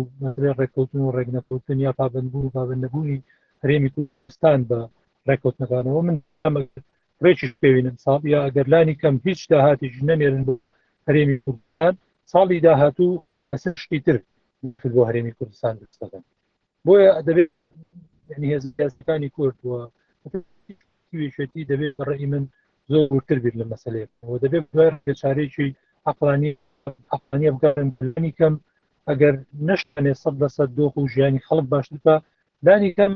ڕێککەوتن و ڕێکنەکەوتن یا پابندبوو و پابندەبوونی هەرێمی کوردستان بە ڕێککەوتنەکانەوە من ڕێکیش پێوین ئەمساڵ یا ئەگەر لانی کەم هیچ داهاتێکی نەنێرن بۆ هەرێمی کوردستان ساڵی داهاتوو ئەسەر شتی تر بۆ هەرێمی کوردستان دەستەکەن بۆیە دەبێت هێزەکانی کورد و ویشێتی دەبێت بەڕێی من زۆر ورتر بیر لە مەسلەیە و دەبێت دوای چارێکی عقلانی عقلانیە بگەڕێنی کەم ئەگەر نشتێ سە لەسەر دۆخ و ژیانی خەڵک باشترکە لانی کەم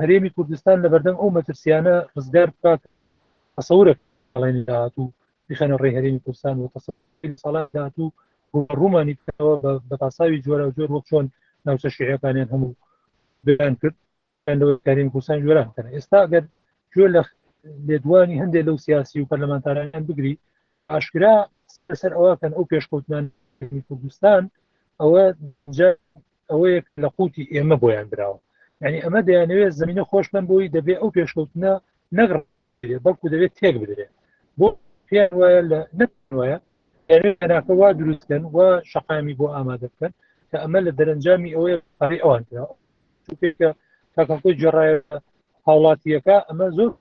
هەرێمی کوردستان لە بەردەم ئەو مەترسیانە ڕزگار بکات تەسەورە بەڵێنی داات و بخەنە ڕێ هەرێمی کوردستان و ساڵات داات و ڕوومانی بکەوە بە پاساوی جۆرە و جۆر وەک چۆن ناوچە شعەکانیان هەموو بیان کرد کاریم کوردستان جۆرە بکەن ئێستا گەر جۆ لە لێدوانی هەندێک لەو سیاسی و پەرلەمانتارانیان بگری ئاشکرا لەسەر ئەوکەن ئەو پێشکەوتنان کوردستان ئەوە ئەوەیە لە قوتی ئێمە بۆیان براوە یعنی ئەمە دەیانەوێت زمینە خۆشکەن بۆی دەبێت ئەو پێشکەوتنە نەگڕ بەڵکو دەبێت تێک بدرێت بۆ پێیان وایە لە نەک وایە هێناکە وا دروستکەن و شقامی بۆ ئامادە بکەن کە ئەمە لە دەرەنجامی ئەوەیە پارەی ئەوان کە تاکەکۆی جێڕایە هاوڵاتیەکە ئەمە زۆر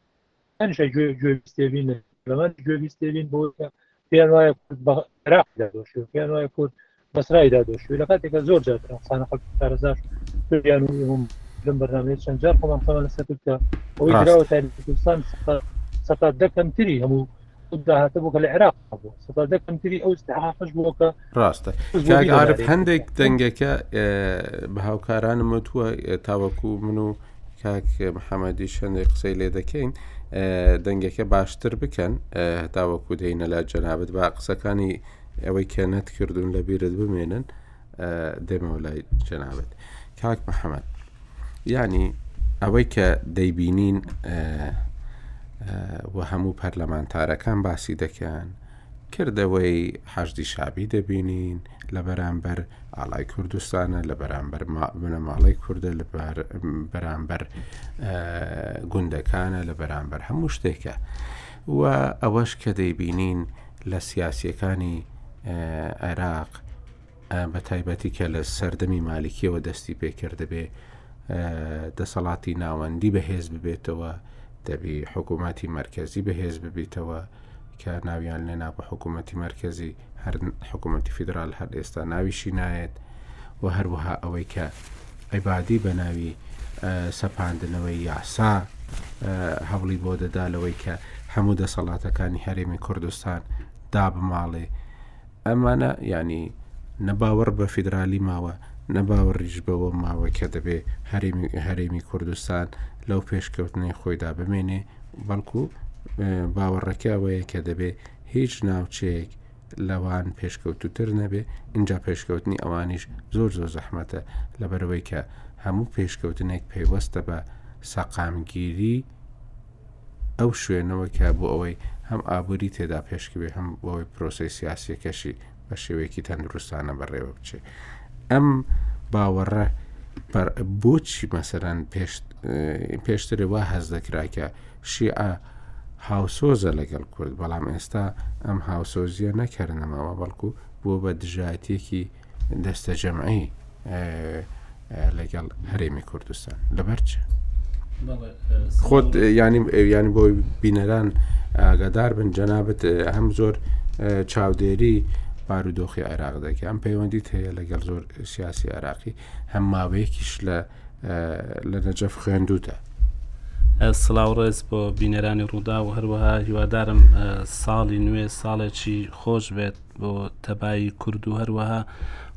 هەمیشە گوێ گوێ بیستێبین لە لەمەند گوێ بیستێبین بۆ پێیان وایە کورد بە عراقدا دۆشی پێیان وایە کورد بەسرایدا دۆشی لە کاتێکە زۆر جار قسانە خەڵک پارێزار یان و ئێمە لەم بەرنامەیە چەند جار خۆمان خۆمان لەسەر کردکە ئەوەی راست. دراوە تاریخستان سەتا دەکەمتری هەموو داهاتە بۆ کە لە عێراق بووە سەدا دە کەمتری ئەو استحقاقش بووە کە ڕاستە بس بۆ کاک بیرە عرب دارێ هەندێک دەنگەکە بە هاوکارانم وتووە تاوەکو من و کاک محەممەدی شەندێک قسەی لێ دەکەین دەنگەکە باشتر بکەن تاوەکو دەینە لا جەنابەت با قسەکانی ئەوەی کە نەت کردوون لە بیرت بمێنن دێمەوە لای جەنابەت کاک محەممەد ینی ئەوەی کە دەیبینین و هەموو پەرلەمانتارەکان باسی دەکەن کردەوەی حەشدی شابی دەبینین لە بەرامبەر ئالای کوردستانە لە بەرامبەر بنەماڵی کووردە لە بەرامبەر گوندەکانە لە بەرامبەر هەموو شتێکە و ئەوەش کە دەیبینین لە سیاسیەکانی عێراق بە تایبەتی کە لە سەردەمی مالکیەوە دەستی پێکرد دەبێ دەسەڵاتی ناوەندی بەهێز ببێتەوە دەبی حکوومەتی مرکزی بەهێز ببیتەوە کە ناویان لێنا بە حکوومەتی مرکزی هەر حکوومەتی فیدرال هەر ئێستا ناویشی نایەت و هەروەها ئەوەی کە عیبادی بە ناوی سەپاندنەوەی یاسا هەوڵی بۆ دەدا لەوەی کە هەموو دەسەڵاتەکانی هەرێمی کوردستان دابماڵێ ئەمانە ینی نەباوەڕ بە فیدرالی ماوە نەباوەڕیش بەوە ماوە کە دەبێ هەرێمی هەرێمی کوردستان لەو پێشکەوتنی خۆیدا بمێنێ بەڵکو باوەڕەکەوەیە کە دەبێ هیچ ناوچەیەک لەوان پێشکەوتوتر نەبێ اینجا پێشکەوتنی ئەوانیش زۆر زۆر زەحمەتە لەبەرەوەی کە هەموو پێشکەوتنێک پەیوەستە بە سەقامگیری ئەو شوێنەوە کە بۆ ئەوەی هەم ئابووری تێدا پێشکەوێ هەم بۆی پرۆسی سیاسیەکەشی بە شێوەیەکی تەندروستانە بەڕێوە بچێ ئەم باوەڕە بۆچی مەسەرەن پێشترێ وا هەز دەکراکە شیعە هاوسۆزە لەگەڵ کورد بەڵام ئێستا ئەم هاوسۆزیە نەکردنەوە بەڵکو بۆ بە دژاتێکی دەستەجەمعی لەگەڵ هەرێمی کوردستان لەبەرچ خۆت ینی ینی بۆی بینەران ئاگادار بن جەنابەت هەم زۆر چاودێری بارودۆخی عێراق دەکە ئەم پەیوەندیت هەیە لەگەڵ زۆر سیاسی عراقی هەم ماوەیەکیش لە لە نەجەف خوێندوتە سلااو ڕێز بۆ بینەرانی ڕوودا و هەروەها هیوادارم ساڵی نوێ ساڵێکی خۆش بێت بۆ تەبایی کورد و هەروەها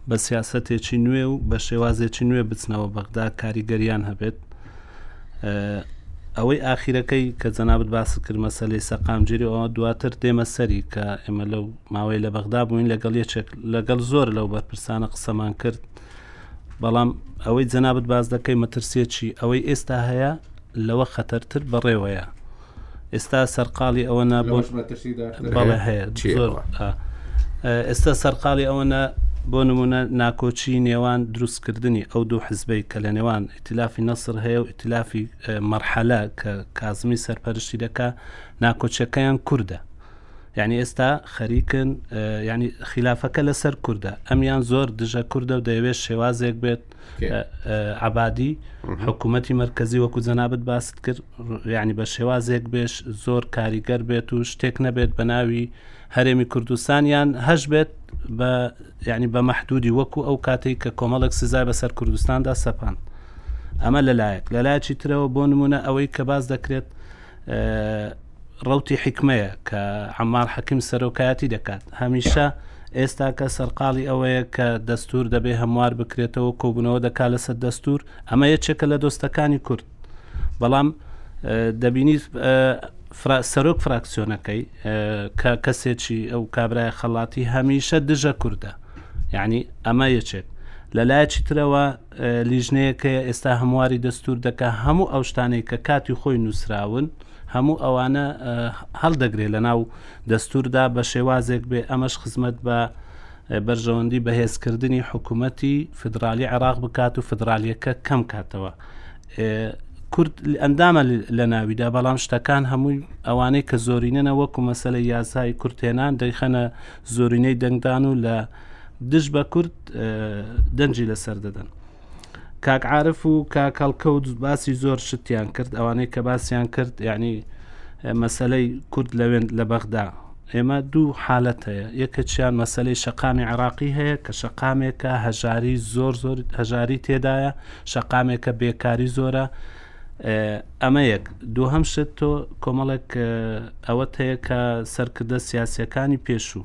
بە سیاسەتێکی نوێ و بە شێوازێکی نوێ بچنەوە بەغدا کاریگەریان هەبێت ئەوەی ئاخیرەکەی کە جەنابەت باس کرد مەسەلەی سەقامگیری ئەوە دواتر دێمە سەری کە ئێمە لەو ماوەی لە بەغدا بووین لەگەڵ یەکێک لەگەڵ زۆر لەو بەرپرسانە قسەمان کرد بەڵام ئەوەی جەنابەت باز دەکەی مەترسیەکی ئەوەی ئێستا هەیە لەوە خەتەرتر بەڕێوەیە ئێستا سەرقاڵی ئەوەنا بۆ لەوەش بەرترسی داکتر بەڵێ هەیە چی زۆر ئەوە؟ ئا. ئێستا سەرقاڵی ئەوەنە بۆ نمونە ناکۆچی نێوان دروستکردنی ئەو دوو حزبەی کە لە نێوان ئیتلافی نەسر هەیە و ئیتلافی ئە، مەرحەلە کە کازمی سەرپەرشتی دەکا ناکۆچەکەیان کوردە یعنی ئێستا خەریکن ئە، یعنی خلافەکە لەسەر کوردە ئەمیان زۆر دژە کوردە و دەیەوێت شێوازێک بێت عبادی حکوومەتی مرکزی وەکو جەنابەت باست کرد ینی بە شێوازێک بێش زۆر کاریگەر بێت و شتێک نەبێت بە ناوی هەرێمی کوردستانیان هەش بێت بە ینی بە مەحدودی وەکو ئەو کاتێک کە کۆمەڵێک سزای بەسەر کوردستاندا سەپان ئەمە لەلایەک لەلایەکی ترەوە بۆ نمونە ئەوەی کە باز دەکرێت ڕەوتی حیکمەیە کە عمار حەکیم سەرۆکایەتی دەکات هەمیشە ئێستاکە سەرقاڵی ئەوەیە کە دەستور دەبێ هەموار بکرێتەوە کۆبوونەوە دەکا لەسەر دەستور ئەمە یەکێکە لە دۆستەکانی کورد بەڵام دەبینی سەرۆک فراکسیۆنەکەی کە کەسێکی ئەو کابرای خەڵاتی هەمیشە دژە کوردە یعنی ئەمە یەکێک لە لایەکی ترەوە لیژنەیەک هەیە ئێستا هەمواری دەستور دەکا هەموو ئەو شتانەی کە کاتی خۆی نووسراون هەموو ئەوانە هەڵدەگرێ لە ناو دەستوردا بە شێوازێک بێ ئەمەش خزمەت بە بەرژەوەندی بەهێزکردنی حکوومەتی فدرالی عێراق بکات و فدرالیەکە کەم کاتەوە کورد ئەندامە لە ناویدا بەڵام شتەکان هەمووی ئەوانەی کە زۆرینەنە وەکو مەسلە یاسای کورتێنان دەیخەنە زۆرینەی دەنگدان و لە دژ بە کورد دەنجی لەسەر دەدەن کاک عاعرف و کاک هەڵکەوت باسی زۆر شتیان کرد ئەوانەی کە باسییان کرد یعنی مەسلەی کورد لەوێن لە بەغدا ئێمە دوو حالەت هەیە یەکەچیان مەسلەی شەقامی عراقی هەیە کە شەقامێکە هەژاری زۆر زۆر هەژاری تێدایە شەقامێکە بێکاری زۆرە ئەمە یەک دووهم شت تۆ کۆمەڵێک ئەوە هەیە کە سەرکردە سیاسەکانی پێشوو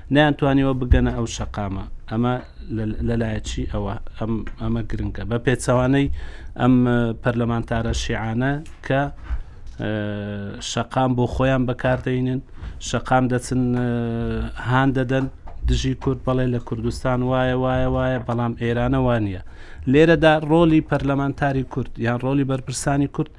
نەیانتوانیوە بگەنە ئەو شەقامە ئەمە لەلایەکی ئەوە ئەمە گرنگە بە پێچەوانەی ئەم پەرلەمانتارە شیعانە کە شەقام بۆ خۆیان بەکاردەینن شەقام دەچن هان دەدەن دژی کورد بەڵێ لە کوردستان وایە وایە وایە بەڵام ئێرانەوە نییە لێرەدا ڕۆلی پەرلەمانتاری کورد یان ڕۆلی بەرپرسانی کورد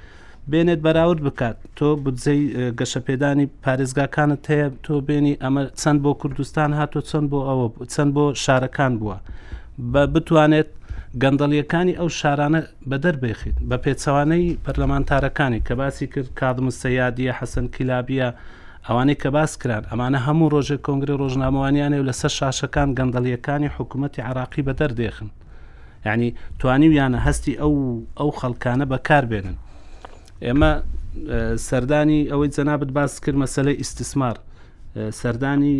بێنێت بەراورد بکات تۆ بودجەی گەشەپێدانی پارێزگاکانت هەیە تۆ بێنی ئەمە چەند بۆ کوردستان هاتۆ چەند بۆ ئەوە چەند بۆ شارەکان بووە بە بتوانێت گەندەڵیەکانی ئەو شارانە بەدەر بێخیت بە پێچەوانەی پەرلەمانتارەکانی کە باسی کرد کادم سەیادیە حەسەن کیلابیە ئەوانەی کە باس کران ئەمانە هەموو ڕۆژێک کۆنگری ڕۆژنامەوانیانێ و لەسەر شاشەکان گەندەڵیەکانی حکوومەتتی عراقی بەدەر دێخن یانی توانیویانە هەستی ئەو ئەو خەڵکانە بەکار بێنن ئێمە سەردانی ئەوەی جەنابەت باس کرد مەسلەی ئیسیسمار سەردانی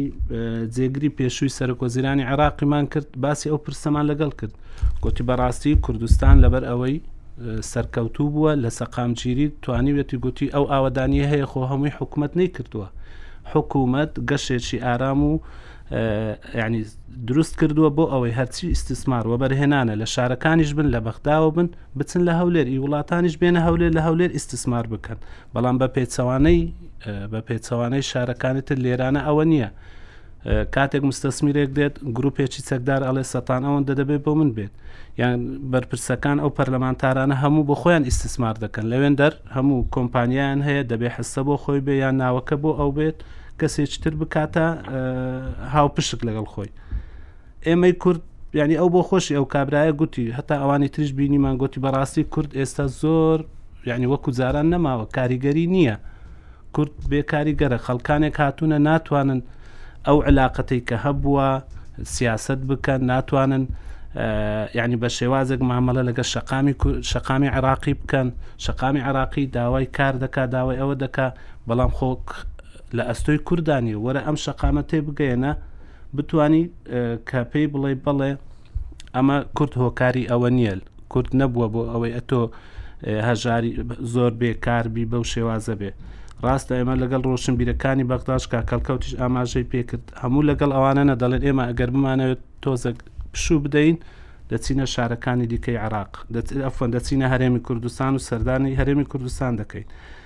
جێگری پێشووی سەرۆکۆزیرانی عێراقیمان کرد باسی ئەو پرسەمان لەگەڵ کرد گوتی بەڕاستی کوردستان لەبەر ئەوەی سەرکەوتوو بووە لە سەقامگیری توانیوێتی گوتی ئەو ئاوەدانیە هەیە خۆ هەمووی حکوومەت نەی کردووە حکوومەت گەشێکی ئارام و یعنی دروست کردووە بۆ ئەوەی هەرچی ئیسیسمار وەبەرهێنانە لە شارەکانیش بن لە بەغداوە بن بچن لە هەولێر ئی وڵاتانیش بێنە هەولێر لە هەولێر ئیسیسمار بکەن بەڵام بە پێچەوانەی بە پێچەوانەی شارەکانی تر لێرانە ئەوە نییە کاتێک مستەسمیرێک دێت گروپێکی چەکدار ئەڵێ سەتان ئەوەندە دەبێت بۆ من بێت یان بەرپرسەکان ئەو پەرلەمانتارانە هەموو بۆ خۆیان ئیسیسمار دەکەن لەوێن دەر هەموو کۆمپانیایان هەیە دەبێ حسە بۆ خۆی بێ یان ناوەکە بۆ ئەو بێت کەسێک تر بکاتە هاوپشک لەگەڵ خۆی ئێمەی کورد ینی ئەو بۆ خۆشی ئەو کابراایە گوتی هەتا ئەوانی تریش بینیمان گوتی بەڕاستی کورد ئێستا زۆر یعنی وەکو جاران نەماوە کاریگەری نییە کورد بێکاریگەرە خەڵکانێک هاتوونە ناتوانن ئەو علااقەتەی کە هەبووە سیاست بکەن ناتوانن یعنی بە شێوازێک مامەڵە لەگە شقامی شقامی عراقی بکەن شقامی عراقی داوای کار دەکات داوای ئەوە دەکات بەڵام خۆ لە ئەستۆی کوردانی وەرە ئەم شەقامە تێ بگەێنە بتانی کە پێی بڵێ بەڵێ ئەمە کورد هۆکاری ئەوە نییە کورد نەبووە بۆ ئەوەی ئەتۆ هەژاری زۆر بێکاربی بەو شێوازە بێ ڕاستە ئێمە لەگەڵ ڕۆشن بیرەکانی بەغداش کا کەلکەوتیش ئاماژەی پێکرد هەموو لەگەڵ ئەوانە نەدەڵێن ئێمە ئەگەر بمانەوێت تۆزەک پشوو بدەین دەچینە شارەکانی دیکەی عراق ئەفۆن دەچینە هەرێمی کوردستان و سەردانی هەرێمی کوردستان دەکەین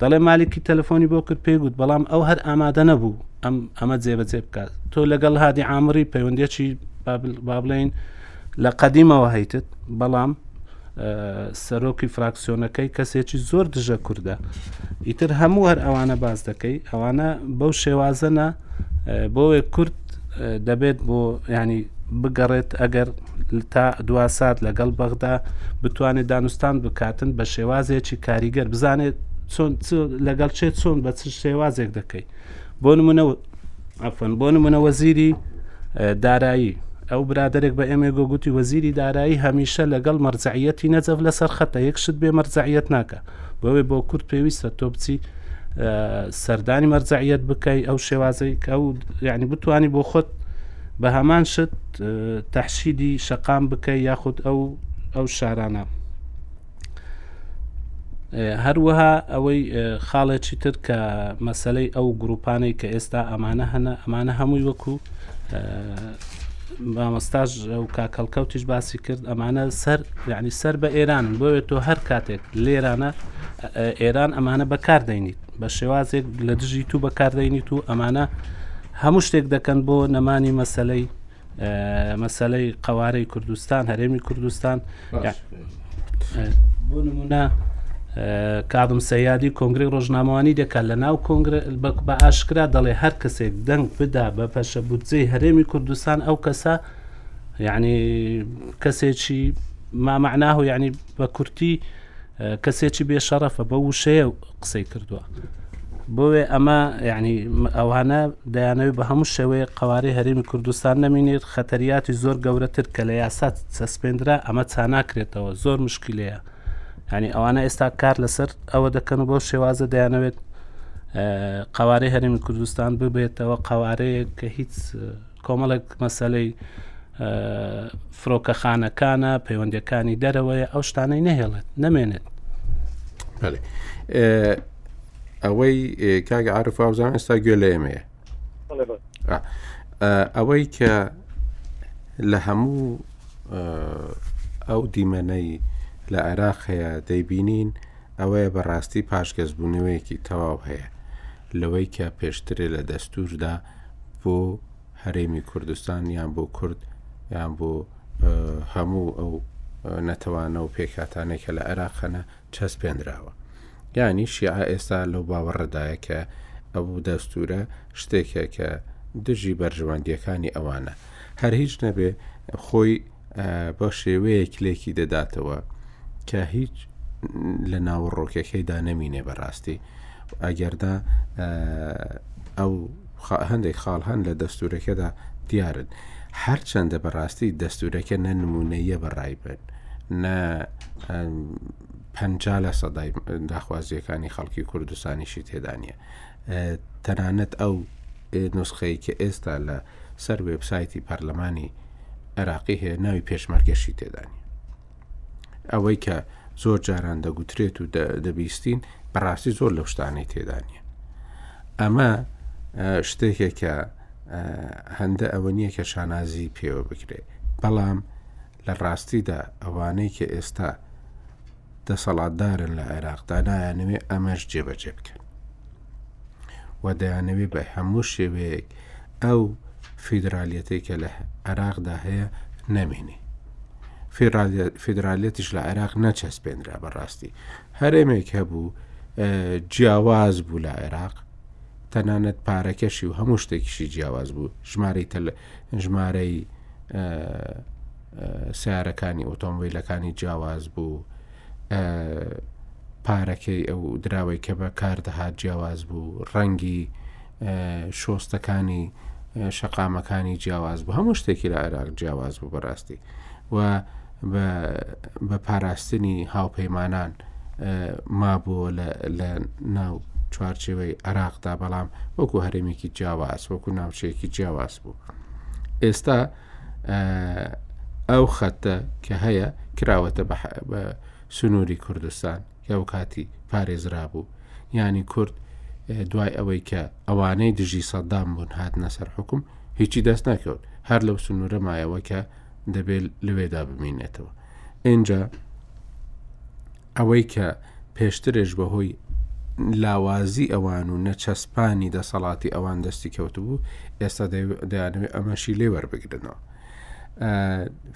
دەڵێ مالکی تەلەفۆنی بۆ کرد پێی گوت بەڵام ئەو هەر ئامادە نەبوو ئەم ئەمە جێبەجێ بکات تۆ لەگەڵ هادی ئامری پەیوەندێکی بابلین لە قەدیمەوە هەیتت بەڵام سەرۆکی فراکسیۆنەکەی کەسێکی زۆر دژە کووردە ئیتر هەموو هەر ئەوانە باز دەکەی ئەوانە بەو شێوازەنە بۆێ کورد دەبێت بۆ ینی بگەڕێت ئەگەر تا دوا سات لەگەڵ بەغدا بتوانێت دانوستان بکاتن بە شێوازێکی کاریگەر بزانێت چۆن لەگەڵ چێت چۆن بە چ شێوازێک دەکەی بۆ نمونە ئەفن بۆ نمونە وەزیری دارایی ئەو برادێک بە ئێمە گۆگوتی وەزیری دارایی هەمیشە لەگەڵ مەرزعەتی نەجەف لەسەر خەتە یەکشت بێ مەرزعەت ناکە بۆێ بۆ کورد پێویستە تۆ بچی سەردانی مەرزعەت بکەی ئەو شێوازەی کە ئەو یعنی بتانی بۆ خۆت بە هەمان شت تەحشیدی شەقام بکە یاخود ئەو ئەو شارانە هەروەها ئەوەی خاڵێکی تر کە مەسلەی ئەو گروپانەی کە ئێستا ئەمانە هەنە ئەمانە هەمووی وەکو مامەستاژ و کاکەڵکەوتیش باسی کرد ئەمانە سەر یعنی سەر بە ئێران بۆێت تۆ هەر کاتێک لێرانە ئێران ئەمانە بەکاردەینیت بە شێوازێک لە دژی تو بەکاردەینیت و ئەمانە هەموو شتێک دەکەن بۆ نەمانی مەسەلەی مەسەلەی قەوارەی کوردستان هەرێمی کوردستان بۆ نمونە کادم سەیادی کۆنگری ڕۆژنامەوانی دەکات لە ناو کۆنگرە بە ئاشکرا دەڵێ هەر کەسێک دەنگ بدا بە پەشە بودجەی هەرێمی کوردستان ئەو کەسە یعنی کەسێکی مامەعناه یعنی بە کورتی کەسێکی بێشەڕەفە بە وشەیە قسەی کردووە. بۆێ ئەمە یعنی ئەوانە دەیانەوێت بە هەموو شێوەیە قوارەی هەرێمی کوردستان نەمینێت خەتەریاتی زۆر گەورەتر کە لە یاسات سەسپێنرا ئەمە چاناکرێتەوە زۆر مشکلەیە ینی ئەوانە ئێستا کار لەسەر ئەوە دەکەن و بۆ شێوازە دەیانەوێت قوارەی هەرێمی کوردستان ببێتەوە قوارەیە کە هیچ کۆمەڵێک مەسەلەی فرۆکەخانەکانە پەیوەندەکانی دەرەوەی ئەو شتانەی نەهێڵێت نەمێنێت ئەوەی کاگە عرفاوزان ئێستا گوێ لە ئێمەیە ئەوەی کە لە هەموو ئەو دیمەنەی لە عێراق هەیە دەیبینین ئەوەیە بەڕاستی پاشگەزبوونەوەیەکی تەواو هەیە لەوەی کە پێشترێ لە دەستووردا بۆ هەرێمی کوردستان یان بۆ کورد یان بۆ هەموو ئەو نەتەوانە و پێکاتانێک کە لە عێراقەنە چەس پێێنراوە یانی شیع ئێستا لەو باوەڕدایە کە ئەوبوو دەستورە شتێکە کە دژی بەرژەوەندیەکانی ئەوانە هەر هیچ نەبێ خۆی بە شێوەیە کلێکی دەداتەوە کە هیچ لە ناوەڕۆکەکەیدا نەمینێ بەڕاستی ئەگەردا ئەو هەندێک خاڵ هەن لە دەستورەکەدا دیارن هەرچەندە بەڕاستی دەستورەکە نە نمونەیە بەڕای بن نە پ لە سەدای داخوازیەکانی خەڵکی کوردستانیشی تێدانە تەنانەت ئەو نسخەیە ئێستا لە سەر وێب سایتی پەرلەمانی عێراقی هەیە ناوی پێشمەرگەشی تێدانی ئەوەی کە زۆر جاران دەگوترێت و دەبیستین بەڕاستی زۆر لەو شتانەی تێدانە ئەمە شتێکێکە هەندە ئەوە نییە کە شانازی پێوە بکرێت بەڵام لە ڕاستیدا ئەوانەی کە ئێستا دەسەڵاتدارن لە عێراقدا نایانەوێ ئەمەش جێبەجێ بکەن و دەیانەوێ بە هەموو شێوەیەک ئەو فیدراالەتی کە لە عێراقدا هەیە نەمێنێ فیدراالەتیش لە عێراق نەچەسپێنرا بەڕاستی هەرێمێک هەبوو جیاواز بوو لە عێراق تەنانەت پارەکەشی و هەموو شتێکیشی جیاواز بوو ژمارەی تەل ژمارەی سیارەکانی ئۆتۆمبیلەکانی جیاواز بوو پارەکەی ئەو دراوی کە بە کار دەهات جیاواز بوو ڕەنگی شۆستەکانی شەقامەکانی جیاواز بوو هەموو شتێکی لە عێراق جیاواز بوو بەڕاستی و بە پاراستنی هاوپەیمانان مابووە لە ناو چوارچێوەی عراقدا بەڵام وەکو هەرێمێکی جیاواز وەکو ناوچەیەکی جیاواز بوو ئێستا ئەو خەتە کە هەیە کراوەتە بە سنووری کوردستان یاو کاتی پارێزرا بوو ینی کورد دوای ئەوەی کە ئەوانەی دژی سەددام بوون هاتنە سەر حکوم هیچی دەست نەکەوت هەر لەو سنوورە مایەوە کە دەبێت لەوێدا بمینێتەوە اینجا ئەوەی کە پێشترێش بە هۆی لاوازی ئەوان و نەچەسپانی دەسەڵاتی ئەوان دەستی کەوتبوو ئێستا دەیانەوێت ئەمەشی لێ وەربگرنەوە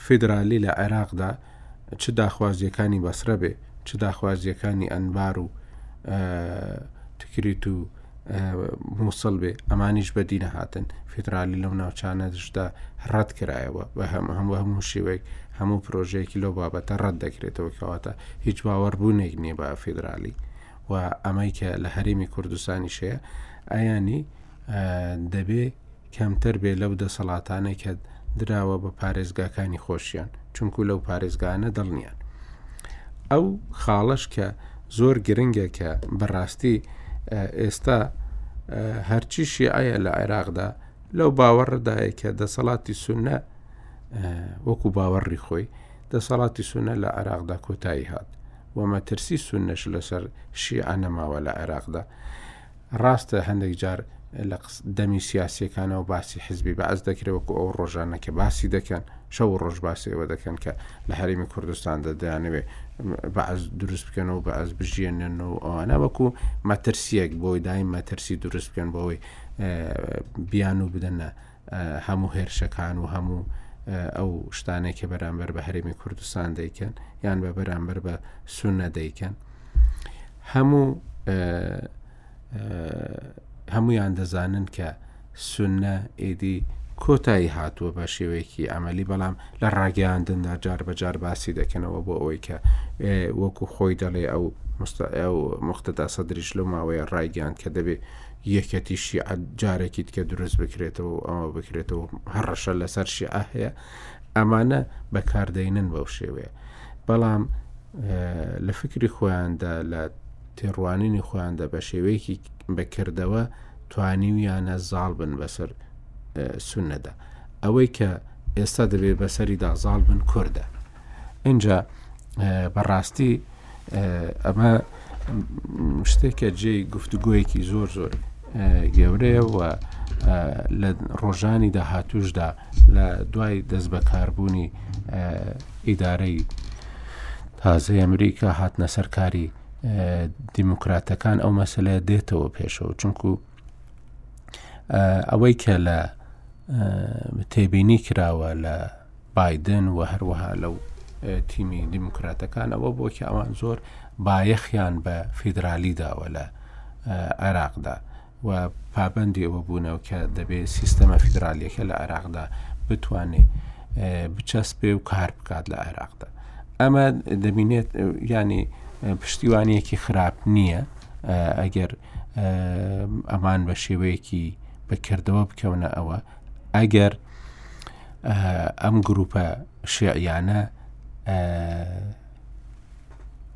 فیدرالی لە عێراقدا چ داخوازیەکانی بەسرە بێ چ داخوازیەکانی ئەنبار و تکریت و مووسڵ بێ ئەمانیش بەدی نەهاتن فیدراالی لەو ناوچانەشدا ڕەت کرایەوە بە هەم هەم هەموو شێوەیەک هەموو پرۆژەیەکی لەو بابەتە ڕەت دەکرێتەوە کەواتە هیچ باوەڕبوونێک نییە بە فیدراالی و ئەمای کە لە هەرێمی کوردستانیشەیە ئایانی دەبێ کەمتەر بێ لەو دەسەڵاتانەی کە دراوە بە پارێزگاکانی خۆشیان چونکو لەو پارێزگانە دڵنیان ئەو خاڵش کە زۆر گرنگە کە بەڕاستی ئێستا هەرچی شیعەیە لە عێراقدا لەو باوەڕدایە کە دەسەڵاتی سونە وەکو باوەڕی خۆی دەسەڵاتی سونە لە عێراقدا کۆتایی هات و مەترسی سونەش لەسەر شیعە نەماوە لە عێراقدا ڕاستە هەندێک جار لە دەمی سیاسیەکانەوە باسی حزبی بەعز دەکرێوەکو ئەو ڕۆژانە کە باسی دەکەن شەو ڕۆژ باسی ئەوە دەکەن کە لە هەرمی کوردستاندا دەیانەوێ بەعز دروست بکەن و بەعز بژێنن و ئەوانە وەکو مەترسیەک بۆی دای مەترسی دروست بکەن بۆەوەی بیان و بدەنە هەموو هێرشەکان و هەموو ئەو شتانێک کە بەرامبەر بە هەرێمی کوردستان دەیکەن یان بە بەرامبەر بە سونە دەیکەن هەموو هەمویان دەزانن کە سونە ئێدی کۆتایی هاتووە بە شێوەیەکی ئەمەلی بەڵام لە ڕاگەیاندندا جار بەجار باسی دەکەنەوە بۆ ئەوەی کە وەکو خۆی دەڵێ ئەو مختدا سەدرریش لەو ماوەیە ڕایگەیان کە دەبێت یەکێتی شیعە جارێکی دیکە دروست بکرێتەوە و ئەوە بکرێتەوە هەڕەشە لەسەر شیعە هەیە ئەمانە بەکاردەینن بەو شێوەیە بەڵام لە فکری خۆیاندا لە تێڕوانینی خۆیاندا بە شێوەیەکی بەکردەوە توانیویانە زاڵ بن بەسەر سونەدا ئەوەی کە ئێستا دەبێت بەسەریدا زاڵ بن کووردە ئینجا بەڕاستی ئەمە شتێکە جێ گفتوگۆیەکی زۆر زۆر گەورەیە و لە ڕۆژانی داهاتوشدا لە دوای دەست بەکاربوونی ئیدارەی تازای ئەمریکا هاتنە سەرکاری دیموکراتەکان ئەو مەسلە دێتەوە پێشەوە چونکو ئەوەی کە لە تێبینی کراوە لە بایدن و هەروەها لەو تیمی دیموکراتەکانەوە بۆ کە ئەوان زۆر بایەخیان بە فیدرالی داوە لە عێراقدا و پابندی ئەوە بوونەوە کە دەبێت سیستەمە فیدرالیەکە لە عێراقدا بتوانێت بچەسپێ و کار بکات لە عێراقدا ئەمە دەبینێت ینی پشتیوانیەکی خراپ نییە ئەگەر ئەمان بە شێوەیەکی بەکردەوە بکەونە ئەوە ئەگەر ئەم گروپە شێعیانە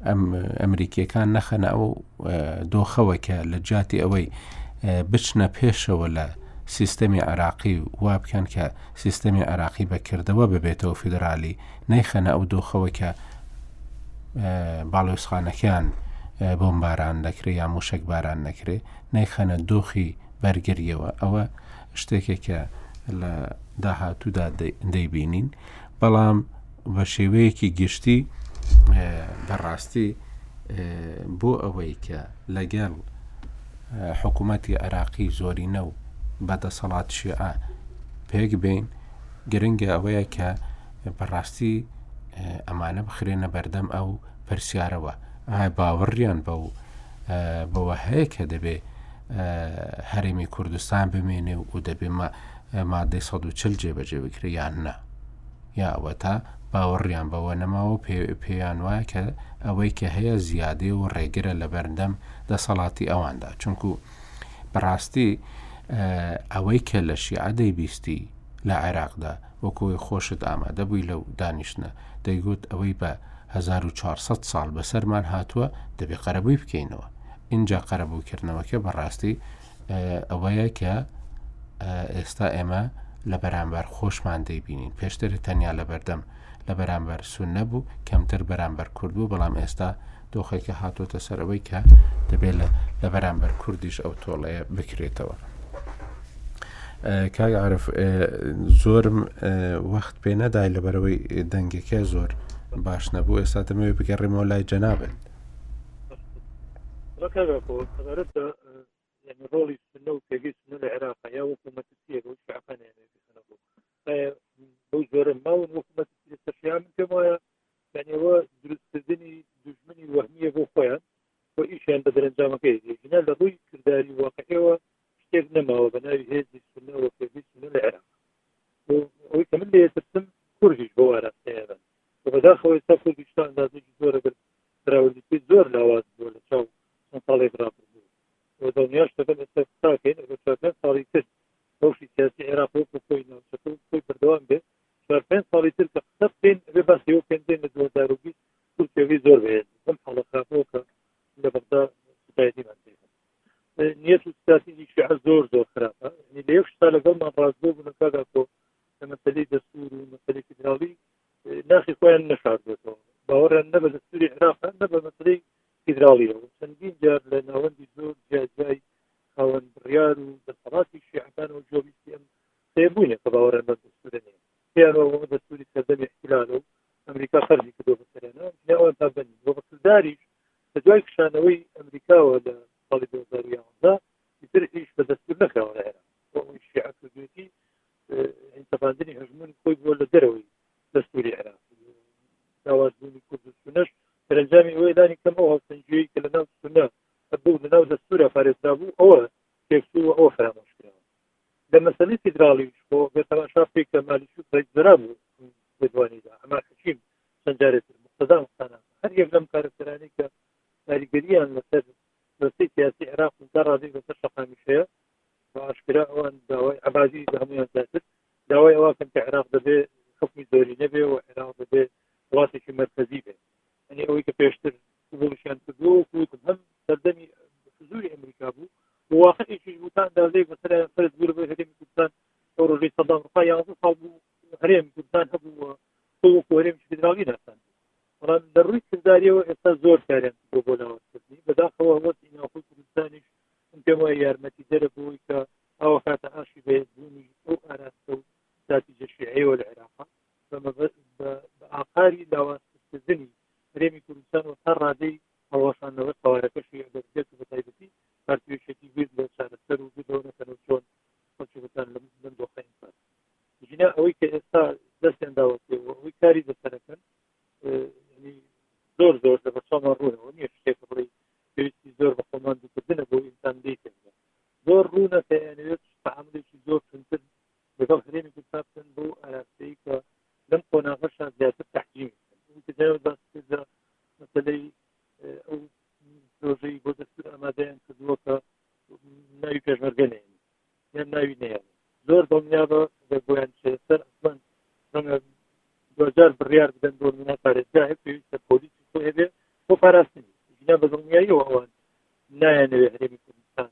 ئەم ئەمریکیەکان نەخەنە ئەو دۆخەوە کە لە جاتی ئەوەی بچنە پێشەوە لە سیستەمی عراقی و وا بکەن کە سیستەمی عراقی بەکردەوە ببێتەوە فیدرالی نەیخەنە ئەو دۆخەوە کە باڵۆسخانەکەیان بۆم باران دەکرێت یا موشک باران نەکرێت نەیخەنە دۆخی بەرگریەوە ئەوە شتێکێک کە لە داهاتوودا دەیبینین بەڵام بە شێوەیەکی گشتی بەڕاستی بۆ ئەوەی کە لەگەڵ حکوومەتتی عێراقی زۆرینە و بەدەسەڵات شێعە پێک بین گرنگە ئەوەیە کە بەڕاستی ئەمانە بخرێنە بەردەم ئەو پرسیارەوە ئایا باوەڕیان بە و بەوە هەیە کە دەبێ هەرێمی کوردستان بمێنێ و دەبێ مادەی 140 جێبەجێ بکرێ یان نا یاوەتا باوەڕیان بەوە نەماوە پێیان وایە کە ئەوەی کە هەیە زیادێ و ڕێگرە لە بەردەم دەسەڵاتی ئەواندا چونکو بەڕاستی ئەوەی کە لە شیعە دەیبیستی لە عێراقدا وەکۆی خۆشت ئامادە بووی لەو دانیشتە دەیگوت ئەوەی بە هەزار و چوار سەد ساڵ بەسەرمان هاتووە دەبێ قەرەبووی بکەینەوە ئینجا قەرەبوو کردنەوەکە بەڕاستی ئەوەیە کە ئێستا ئێمە لە بەرامبەر خۆشمان دەیبینین پێشتر تەنیا لە بەردەم لە بەرامبەر سون نەبوو کەمتر بەرامبەر کورد بوو بەڵام ئێستا دۆخێکە هاتوۆتە سەرەوەی کە دەبێت لە بەرامبەر کوردیش ئەو تۆڵەیە بکرێتەوە. کاک عارف زۆرم وەخت پێ نەدای لەبەرەوەی دەنگەکە زۆر باش نەبوو ئێستا دەمەوێت بگەڕێمەوە لای جەنابێت ڕۆڵی سنە و پێگەی سنە لە عێراق یا وەکو مەترسیەکە و شعبانێنێ بەو جۆرە ماون وەکو مەترسیە سەرشیان من پێم وایە یانەوە دروستکردنی دژمنی وەهمیە بۆ خۆیان و ئیشیان بە دەرەنجامەکەی ژنا لە ڕووی کردداری واقعەوە شتێک نەماوە بە ناوی هێزی سنەوە پێوی سنە لە عێراق ئەوی کە من لێ ترسم کوردیش بۆ ئاراستەیەبن و بەداخەوەی تا کوردیشتان دازێکی زۆرە بن راوردی زۆر لاواز بووە لە چاو ساڵێک ڕابردوو و دڵنیاش دەبن ئێستا ساکەین ئەگەر چاکە ساڵی تر رەوشی سیاسی عێراق وەکو خۆی ناوچەکە وەکو خۆی بەردەوام بێت چوار پێنج ساڵی تر کە قسە بکەین ئەبێ باسی ئەوە بکەین دێن لە دوو هەزار و بیست تورکیاوی زۆر بەهێز بوو بەم حاڵە خراپەوە کە لە بەغدا سوکایەتیمان پێ کرد نیەت و ستراتیجی شیعە زۆر زۆر خراپە یعنی لە یەک شتا لەگەڵمان ڕاستگۆ بوون کادا کۆ لە مەسەلەی دەستور و مەسەلەی فیدراڵی ناخی خۆیان نەشاردێتەوە باوەڕیان نە بە دەستوری عێراق نە بە مەسەلەی فیدراڵیەوە چەندین جار لە ناوەندی زۆر جیاجیای خاوەن بڕیار و دەسەڵاتی شیعەکان و جۆری سێم سێ بوونە کە باوەڕێن بەم دەستورە نیە پێیان وابوو ئەمە دەستوری سەردەمی احتلالە و ئەمریکا خەرجی کردوە بە سەریانا ئەمجنە ئەوان پابەندن و بەکرداریش لە دوای کشانەوەی ئەمریکاوە لە ساڵی 2011 ئیتر ئیش بە دەستور نەکراوە لە عێراق و ئەوەی شیعە کردوێتی ئینتەپاندنی هەژمونی خۆی بووە لە دەرەوەی دەستوری عێراق داوازبوونی کورد و سونەش سەرنجامی ئەوەی لانی کەم ئەو هەڵسەنگیەی کە لە ناو سونە کە بوو لە ناو دەستورا پارێزرا بوو ئەوە تێکچوو و ئەوە فەرامۆش کراوە لە مەسەلەی فیدراڵیش خۆ گەر تەماشا بکەی کە مالیشوت رئیس وزرا بوو لێدوانیدا عەماد حەکیم چەند جارێ تر موقتەدا موقتەنا هەر یەک لەم کارەکتەرانەی کە کاریگەریان لەسەر دۆسەی سیاسی عێراق و تا ڕادەی لەسەر شەقامیش هەیە بە ئاشکرا ئەوان داوای عەبادی لە هەمویان زیاتر داوای ئەوە کەن کە عێراق دەبێ حکمی زۆری نەبێ و عێراق دەبێ وڵاتێکی مرکزی بێ یەعنی ئەوەی کە پێشتر قبوڵیشیان کردووە وەکو وتم هەم سەردەمی حزوری ئەمریکا بوو و واقعیشیش بوو تا ئەندازەیەک بەسەریان فەرز بوو لەبەر هەرێمی کوردستان ئەو ڕۆژەی سەدام ڕفا یازدە ساڵ بوو هەرێم کوردستان هەبوو خۆی وەکو هەرێمی فیدراڵی ناسان بەڵام لە ڕووی کرداریەوە ئێستا زۆر کاریان کردووە بۆ لاوازکردنی بەداخەوە وەزی ناوخۆی کوردستانیش من پێم وایە یارمەتی دەرە بۆی کە ئەوە کاتە ئاشی بەهێزبوونی ئەو ئاراستە و نتیجە شیعەیەوە لە عێراق بە مەبەست بە بە ئاقاری لاوازترکردنی هەرێمی کوردستان و تا ڕادەی هەڵوەشاندنەوەی قەوارەکەشی ئەگەر بێت و بە تایبەتی پارتی و یەکێتی بیر لە چارەسەر و بیرلەوە نەکەن و چۆن خەڵکی بتان لەم لەم دۆخە ئینفاس ژینا ئەوەی کە ئێستا دەستیان داوەتێ و ئەوەی کاری دەسەرەکەن یعنی زۆر زۆر لە بەچاومان ڕوونەوە نییە شتێک بڵێ پێویستی زۆر بە خۆمان دوکردنە بۆ ئینسان دەیکردن زۆر ڕوونە کە یانەوێت تعاملێکی زۆر تونتر لەگەڵ هەرێمی کوردستان بکەن بەو ئاراستەی کە لەم قۆناغەشا زیاتر تەحجیمی بکەن کە جاوز باس کرد لە مەسەلەی ئەو پرۆژەی بۆ دەستور ئامادەیان کردووە کە ناوی پێشمەرگە نێن یان ناوی نێن زۆر دڵنیابە گەر بۆیان شێسەر ئەسمان ڕەنگە دوجار بڕیار بدەن بۆ نونا پارێزگا هەیە پێویستە پۆلیسی خۆ هەبێ بۆ پاراستنی ژنا بە دڵنیاییەوە ئەوان نایەنەوێ هەرێمی کوردستان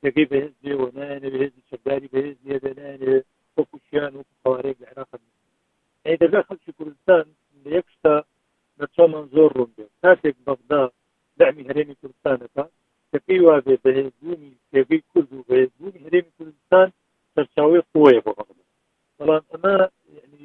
پێگەی بەهێز بێ و نایەنەوێ هێزی چەکداری بەهێز نیە بێ نایەنەوێ وەکو شیان وەکو قوارەیەک لە عێراق ئەی دەبێ خەڵکی کوردستان لە یەک شتا لە چۆمان زۆر ڕوون بێت کاتێک بەغدا دەمی هەرێمی کوردستانەکە کە پێی وابێ بەهێزبوونی پێگەی کورد و بەهێزبوونی هەرێمی کوردستان سەرچاوی قوەیە بۆ بەغدا بەڵام ئەمە یعنی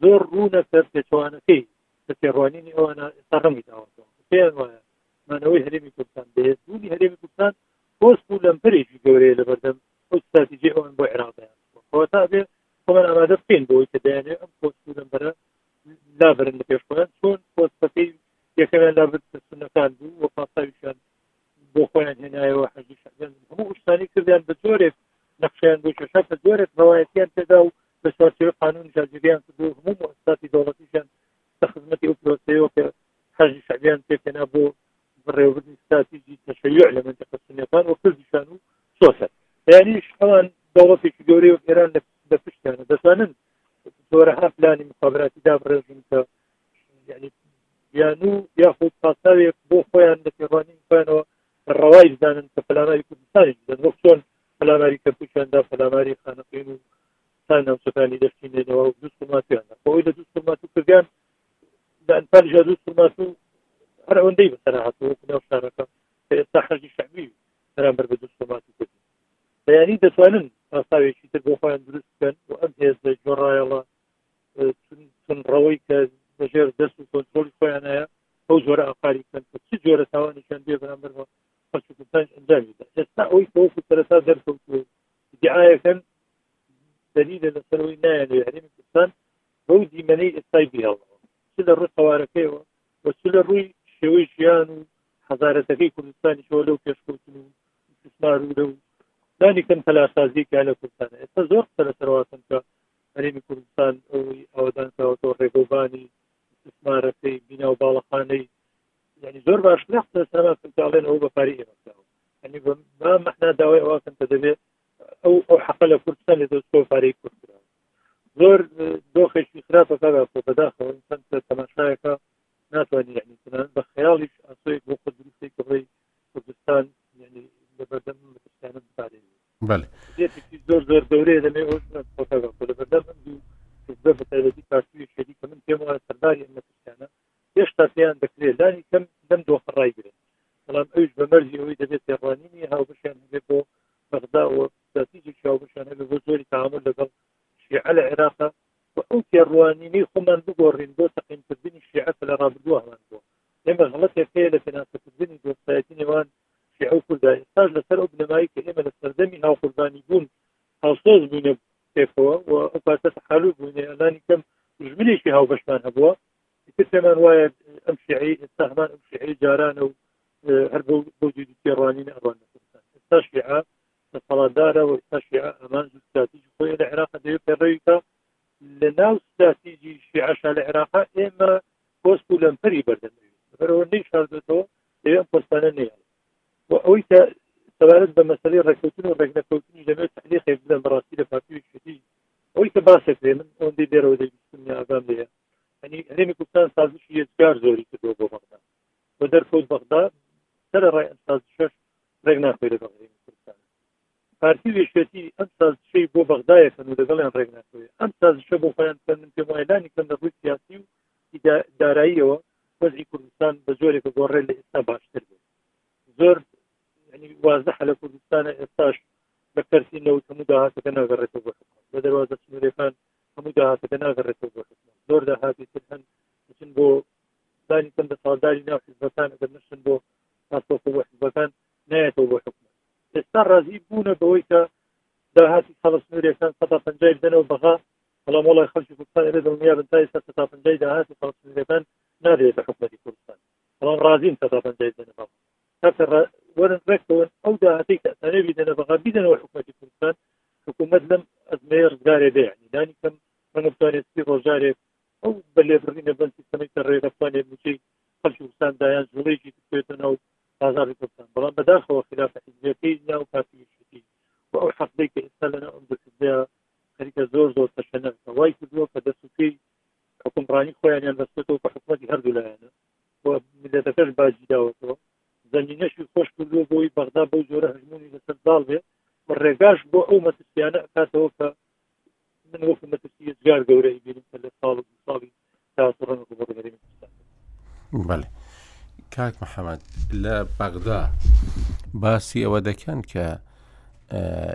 زۆر ڕوونە سەر پێچوانەکەی کە تێڕوانینی ئەوانە ئێستا ڕەنگی داوەتەوە پێیان وایە مانەوەی هەرێمی کوردستان، بەهێز بوونی هەرێمی کوردستان کۆسپ و لەمپەرێکی گەورەیە لەبەردەم ئەو ستراتیجیەی ئەوان بۆ عێراق دەیانخوە، کەواتە ئەبێ خۆمان ئامادە بکەین بۆ ئەوەی کە دەیانەوێت ئەم کۆسپ و لەمپەرە لابرن لە پێش خۆیان، چۆن کۆسپەکەی یەکەمیان لابرد کە سونەکان بوو و پاساویشیان بۆ خۆیان هێنایەوە، حەشدی شەعبی هەموو ئەو شتانەی کردیان بە جۆرێک نەخشەیان بۆ کێشا، بە جۆرێک ڕەوایەتیان پێدا و لە چوارچێوەی قانوون نیشاجێگەیان کردووە و هەموو موئەسساتی دەوڵەتیشیان لە خزمەتی ئەو پرۆسەیەوە کە حەشدی شەعبیان پێکهێنا بۆ بەڕێوەبردنی ستراتیژی تەشەیوع لە مەنتەقە سوننەکان و کوردیشان و سۆسە یانیش ئەوان دەوڵەتێکی گەورەی و ئێران لە پشتیانە دەزانن زۆرەها پلانی مخابراتی دابڕێژن کە یعنی بیانو یاخود پاساوێک بۆ خۆیان لە تێڕوانین خۆیانەوە ڕەوای بزانن کە پەلاماری کوردستانی بدەن وەک چۆن پەلاماری کەرکوچیاندا پەلاماری خانەقین و تا ناوچەکانی دەشتی نێنەوە و دوو سوماتیانە بەوەی لە دوو سومات و کردیان لە ئەنفال ژا دوو سومات و هەر ئەوەندەی بەسەرا هاتەوە ناو شارەکە کە ئێستا حەجی شەعبی بەرامبەر بە دوو سومات و کردی بەیانی دەتوانن پاساوێکی تر بۆ خۆیان دروست بکەن و ئەم هێزە جۆڕایەڵە تونڕەوەی کە لەژێر دەست و کۆنتۆلی خۆیانەیە ئەو جۆرە ئاقاری بکەن کە چ جۆرە تاوانێکیان بێ بەرامبەر بە خەڵکی کوردستان ئەنجامی دا ئێستا ئەوەی کەوەکو سەرەتا دەرکەوت و دیعاەکەن دەلیلە لەسەر ئەوەی نایەنێ هەرێمی کوردستان بەو دیمەنەی ئێستای بهێڵنەوە چ لە ڕووی قەوارەکەیەوە و چ لە ڕووی شێوەی ژیان و حەزارەتەکەی کوردستانی شەوە لەو پێشکەوتن و استثمار و لەو دانی کەم تەلاسازی کە لە کوردستانە ئێستا زۆر قسە لە سەرواتن کە هەرێمی کوردستان ئەوەی ئەوەدان کەوەتەوە ڕێگەوبانی استثمارەکەی بینا و باڵەخانەی یعنی زۆر باش نەخسە سەما سنتاڵێن ئەو بەپاری ئێمەکراوە ئەنی بە مەحنا داوای ئەوکەن کە دەبێت ئەو ئەو حەقە لە کوردستان لە دەست پارەی کورد زۆر دۆخێکی خراپە کارا خۆ بەداخەوە ئینسان کە تەماشایەکە ناتوانانی یعنی تەنان بە خەیاڵیش ئاسۆیەک بۆ خۆ دروستێک کە بڵێ کوردستان یعنی لە بەردەم مەترسیانە بپارێزی بەڵێ دێتێکی زۆر زۆر گەورەیە لەمێ ئەو خۆتەگە خۆ لە بەردەم هەندوو حزبە بەتایبەتی پارتیوی شەریکە من پێم وایە سەرداری ئەم مەترسیانە هێشتا پێیان دەکرێت لانی کەم لەم دۆخە ڕایگرن، بەڵام ئەویش بە مەرجی ئەوەی دەبێت تێڕوانینی هاوبەشیان هەبێت بۆ بەغدا و ستراتیجێکی هاوبەشیان هەبێت بۆ جۆری تەعامول لەگەڵ شیعە لە عێراق و ئەو تێڕوانینەی خۆمان بگۆڕین بۆ تەقینکردنی شیعە کە لە ڕابردووە هەمان بووە. ئێمە غەڵەتێک هەیە لە پێناسەکردنی دۆستایەتی نێوان شیعە و کوردا، ئێستاش لەسەر ئەو بنەمایەی کە ئێمە لە سەردەمی هاوقوربانیبوون هاوسۆز بووینە پێکەوە و ئەو پارچە تەحالول بووینە یان لانی کەم دوژمنێکی هاوبەشمان هەبووە، ئیتر پێمان وایە ئەم شیعەی ئێستا هەمان ئەم شیعەی جارانە و هەر بۆ بۆ جدی تێڕوانین ئەڕوان لە کوردستان ئێستا شیعە دەسەڵاتدارە و ئێستا شیعە ئەمان ستراتیژ خۆی لە عێراق دەوێ پێڕەویکە لە ناو ستراتیژی شیعەشا لە عێراق ئێمە پۆست و لەمپەری بەردەمەوێت بەرەوە نەی شاردێتەوە ئێ ئەم پۆستانە نێڵ و ئەوەی کە سەبارەت بە مەسلەی ڕێککەوتن و ڕێکنەکەوتنی دەبێت تحلیقێک بدەم بەڕاستی لە پارتی شدی ئەوەی کە باسەکرێ من ئەوەندەی دێرەوە دەبیستم یاگام لێە یعنی هەرێمی کوردستان سازشی یەجگار زۆری کردەوە بۆ بەغدا و دەرکەوت بەغدا سەر ڕای ئەم سازشەش ڕێک ناخۆی لەگەڵ هەرێمی کوردستان پارتی و یەکێتی ئەم سازشەی بۆ بەغدایەکەن و لەگەڵیان ڕێک ناخۆی ئەم سازشە بۆ خۆیان کە من پێم وایە لانی کەم لە ڕووی سیاسی و داراییەوە وەزی کوردستان بە جۆرێکە گۆڕێ لە ئێستا باشتر بێت زۆر ینی وازە حە لە کوردستانە ئێستاش لە کەرسی نەوت هەموو داهاتەکە ناگەڕێتەوە بە دەواازە سنوورەکان هەموو داهاتەکە ناگەڕێتەوە بۆ حکومەت زۆر داهاتی تر هەن بچن بۆ زانی چەندە ساڵداری ناو حزبەکان ئەگەر نشن بۆ پاسپۆرتە بۆ حزبەکان نایەتەوە بۆ حکومەت ئێستا ڕازی بوونە بەوەی کە داهاتی ساڵە سنوورەکان سە پنجای بدەنەوە بەغا بەڵام وڵای خەڵکی کوردستان ئەبێ دڵنیا بن تا ئێستا سە پنجای داهاتی ساڵ سنوورەکان نادرێتە حکومەتی کوردستان بەڵام ڕازین سە پنجای بدەنە بەغا کاکە ڕە وەرن ڕێک کەون ئەو داهاتەی کە ئەتانێ بیدەنە بە غا بیدەنەوە حکومەتی کوردستان حکومەت لەم ئەزمەیە ڕزگارێ بێ یانی لانی کەم ڕەنگە بتوانێ سی ڕۆژارێک ئەو بە لێبڕینە بەن سیستەمەی کە ڕێگە بتوانێ موچەی خەڵکی کوردستان دا یان جوڵەیەکی بکرێتە ناو بازاڕی کوردستان بەڵام بەداخەوە خلافە حیزبیەکەی ناو پارتی یەکێتی و ئەو حەقدەی کە ئێستا لەناو ئەم دوو حیزبە خەریکە زۆر زۆر تەشەنەفە وای کردووە کە دەست و پێی حوکمڕانی خۆیانیان بەستێتەوە کە حکومەتی هەردوو لایەنە و میللەتەکەش باجی داوەتەوە زەمینەشی خۆش کردووە بۆی بەغدا بەو جۆرە هەژمونی لەسەر زاڵ بێ و ڕێگاش بۆ ئەو مەترسیانە ئەکاتەوە کە من وەکو مەترسی ئێجگار گەورەی بینم کە لە ساڵ و دو ساڵی داهاتوو ڕەنگە بۆ ڕێبەرەی کوردستان بەڵێ کاک محەممەد لە بەغدا باسی ئەوە دەکەن کە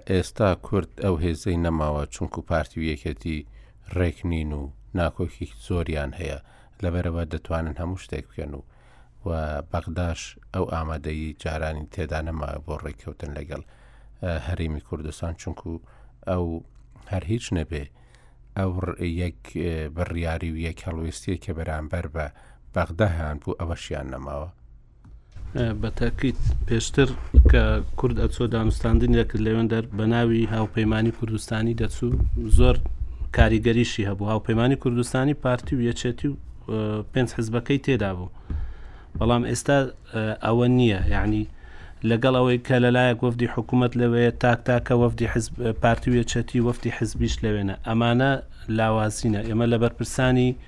ئێستا کورد ئەو هێزەی نەماوە چونکو پارتی و یەکێتی ڕێک نین و ناکۆکی زۆریان هەیە لەبەرەوە دەتوانن هەموو شتێک بکەن و و بەغداش ئەو ئامادەی جارانی تێدا نەما بۆ ڕێککەوتن لەگەڵ هەرێمی کوردستان چونکو ئەو هەر هیچ نەبێ ئەو یەک بڕیاری و یەک هەڵوێستیە کە بەرامبەر بە بەغداهان بوو ئەوەشیان نەماوە بەتاکیت پێشتر کە کورد ئەچۆ دانوستاندنی دەکرد لەوێندەر بە ناوی هاوپەیمانانی کوردستانی دەچوو زۆر کاریگەریشی هەبوو هاوپەیمانانی کوردستانی پارتی و یەچێتی و پێنج حزبەکەی تێدا بوو بەڵام ئێستا ئەوە نییە یعنی لەگەڵ ئەوەی کە لەلایەک وەفدی حکوومەت لەوەیە تاک تاکە وەفدی پارتی و یەچەتی وەفتی حزبیش لەوێنە ئەمانە لاوازینە ئێمە لە بەرپرسانی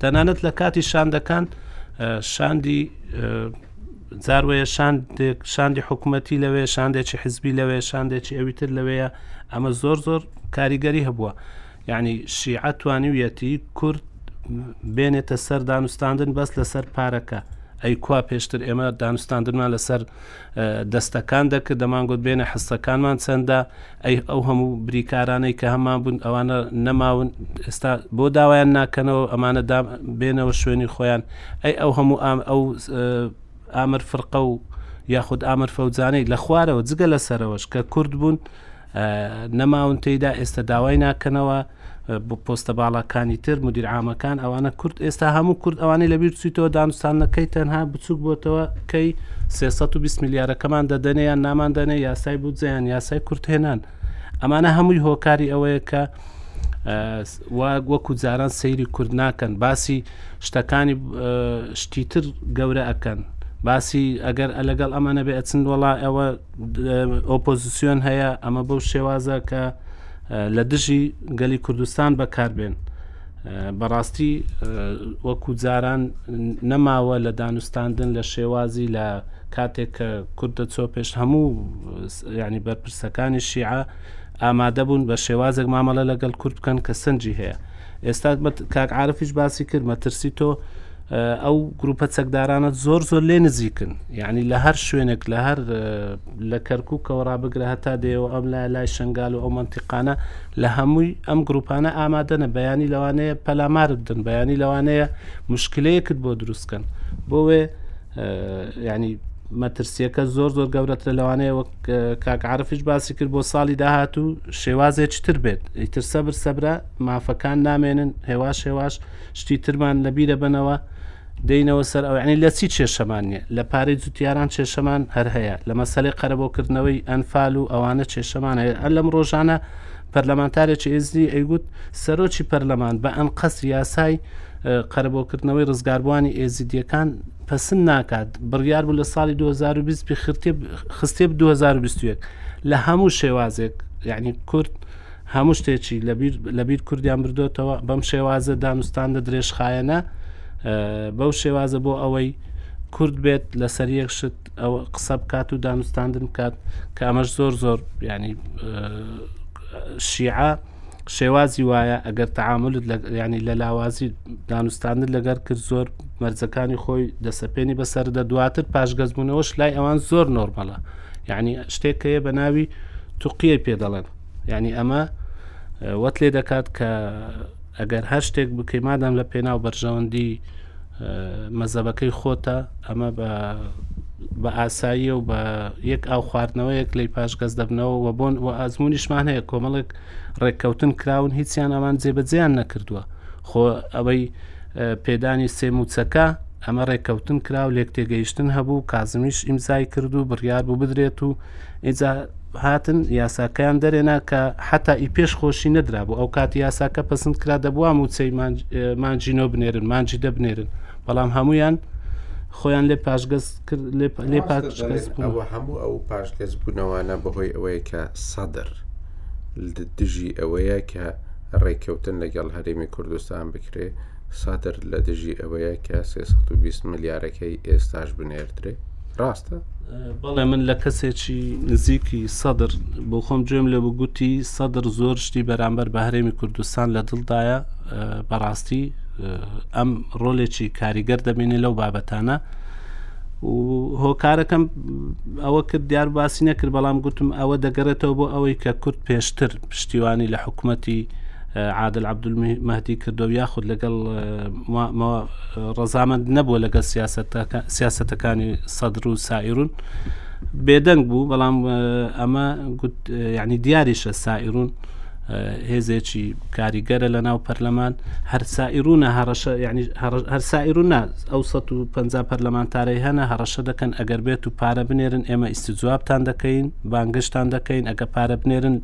تەنانەت لە کاتی شاندەکان شاندی زاروەیە شاندێک شاندی حکوومەتی لەوێ شاندێکی حزبی لەوێ شاندێکی ئەوی تر لەوەیە ئەمە زۆر زۆر کاریگەری هەبووە یعنی شیعە توانیویەتی کورد بێنێتە سەر دانوستاندن بەس لەسەر پارەکە ئەی کوا پێشتر ئێمە دانوستاندنمان لەسەر دەستەکان دەکرد دەمانگوت بێنە حستەکانمان چەندە ئەی ئەو هەموو بریکارانەی کە هەمان بوون ئەوانە نەماون ئێستا بۆ داوایان ناکەنەوە ئەمانە دا بێنەوە شوێنی خۆیان ئەی ئەو هەموو ئام ئەو ئامر فرقە و یاخود ئامر فەوجانەی لە خوارەوە جگە لە سەرەوەش کە کورد بوون نەماون تێیدا ئێستا داوای ناکەنەوە بۆ پۆستە باڵاکانی تر مدیر عامەکان ئەوانە کورد ئێستا هەموو کورد ئەوانەی لەبیر چیتەوە دانوستانەکەی تەنها بچووک بۆتەوە کەی 320 میلیارەکەمان دەدەنیان ناماندانێ یاسای بودجەیان یاسای کورتهێنان ئەمانە هەمووی هۆکاری ئەوەیە کە وەکو جاران سەیری کورد ناکەن باسی شتەکانی شتیتر گەورە ئەکەن باسی ئەگەر لەگەڵ ئەمە نەبێ ئەچن وڵا ئەوە ئۆپۆزیسیۆن هەیە ئەمە بەو شێوازە کە لە دژی گەلی کوردستان بەکاربێن بەڕاستی وەکو جاران نەماوە لە دانوستاندن لە شێوازی لە کاتێک کە کورد دەچۆ پێش هەموو ینی بەرپرسەکانی شیعە ئامادە بوون بە شێوازێک مامەڵە لەگەڵ کورد بکەن کە سنجی هەیە ئێستا کاک عاعرفیش باسی کرد مەترسی تۆ ئەو گروپە چەکدارانە زۆر زۆر لێ نزیکن یعنی لە هەر شوێنێک لە هەر لە کەرککەوە ڕابگرە هەتا دێەوە ئەم لا لای شنگال و ئەو منتیقانە لە هەمووی ئەم گروپانە ئامادەنە بەیانی لەوانەیە پەلامارت دن بەیانی لەوانەیە مشکلەیەکت بۆ دروستکەن بۆێ ینی مەترسیەکە زۆر زۆر گەورەترە لەوانەیە وەک کاکعاعرفش باسی کرد بۆ ساڵی داهات و شێوازێکتر بێت ئیتر سەبر سەبرا مافەکان نامێنن هێواش هێواش شتی ترمان لە بیرە بنەوە دەینەوە سەر ئەو ینی لە چی چێشەمان نیە لە پارەی جوتیاران چێشەمان هەر هەیە لە مەسەری قەرەبۆکردنەوەی ئەنفال و ئەوانە چێشەمان هەیە ئە لەم ڕۆژانە پەرلەمانتارێکی ئێزدی ئەیگوت سەرۆکی پەرلەمان بە ئەن قەس یاسای قەرەبۆکردنەوەی ڕزگاربووانی ئێزیدیەکان پسن ناکات بڕیار بوو لە ساڵی 2020 خستێ 2021 لە هەموو شێوازێک یعنی کورد هەموو شتێکی لە بیر کوردیان بردۆتەوە، بەم شێوازە دانوستاندە درێژخایەنە بەو شێوازە بۆ ئەوەی کورد بێت لەسەر یەک شت قسە بکات و دانوستاندن بکات کە ئەمەش زۆر زۆر ینی شیعە شێوازی وایە ئەگەر تعاملت ینی لە لاوازی دانوستاندن لەگەر کرد زۆر مەرزەکانی خۆی دەسەپێنی بەسەر دە دواتر پاشگەزبوونەوەش لای ئەوان زۆر نۆرمەڵە یعنی شتێکەیە بە ناوی توقیە پێ دەڵێن یعنی ئەمە وەت لێ دەکات کە ئەگەر هەر شتێک بکەی مادام لە پێناو بەرژەوەندی مەزەبەکەی خۆتە ئەمە بە بە ئاساییە و بە یەک ئاو خواردنەوەیەک لی پاشگەز دەبنەوە و بۆن و ئازمونیشمان هەیە کۆمەڵێک ڕێککەوتن کراون هیچیان ئەمان جێبەجیان نەکردووە خۆ ئەوەی پێدانی سێ موچەکە ئەمە ڕێککەوتن کرا و لێک تێگەیشتن هەبوو کازمیش ئیمزای کرد و بڕیار بوو بدرێت و ئینجا هاتن یاساکەیان دەرێنا کە حتا ئی پێش خۆشی نەدرا بۆ ئەو کاتی یاساکە پسند کرا دەبوا موچەی مانجی نۆ بنێرن مانجی دە بنێرن بەڵام هەمویان خۆیان لێ پاشگەز لێ هەموو ئەو پاشگەز بوونەوانە بەهۆی ئەوەیە کە سەدر دژی ئەوەیە کە ڕێککەوتن لەگەڵ هەرێمی کوردستان بکرێ سەدر لە دژی ئەوەیە کە 320 ملیارەکەی ئێستاش بنێردرێ ڕاستە بەڵێ من لە کەسێکی نزیکی سەدر بۆ خۆم گوێم لە بگوتی سەدر زۆر شتی بەرامبەر بە هەرێمی کوردستان لە دڵدایە بەڕاستی ئەم ڕۆلێکی کاریگەر دەبینێ لەو بابەتانە هۆکارەکەم ئەوە کرد دیار باسی نەکرد بەڵام گوتم ئەوە دەگەڕێتەوە بۆ ئەوەی کە کورد پێشتر پشتیوانی لە حکومەتی عادل عەبدولمەهدی کردو یاخود لەگەڵ ڕەزامەند نەبووە لەگەڵ سیاستەکانی سەدر و سائیرون بێدەنگ بوو بەڵام ئەمە ینی دیاریشە سائیرون هێزێکی کاریگەرە لە ناو پەرلەمان هەرسائیرونە هەڕەشە ینی هەرسائیرونە ئەو 150 پەرلەمانتارەی هەنە هەڕەشە دەکەن ئەگەر بێت و پارە بنێرن ئێمە ئیسجوابتان دەکەین بانگەشتان دەکەین ئەگە پارە بنێرن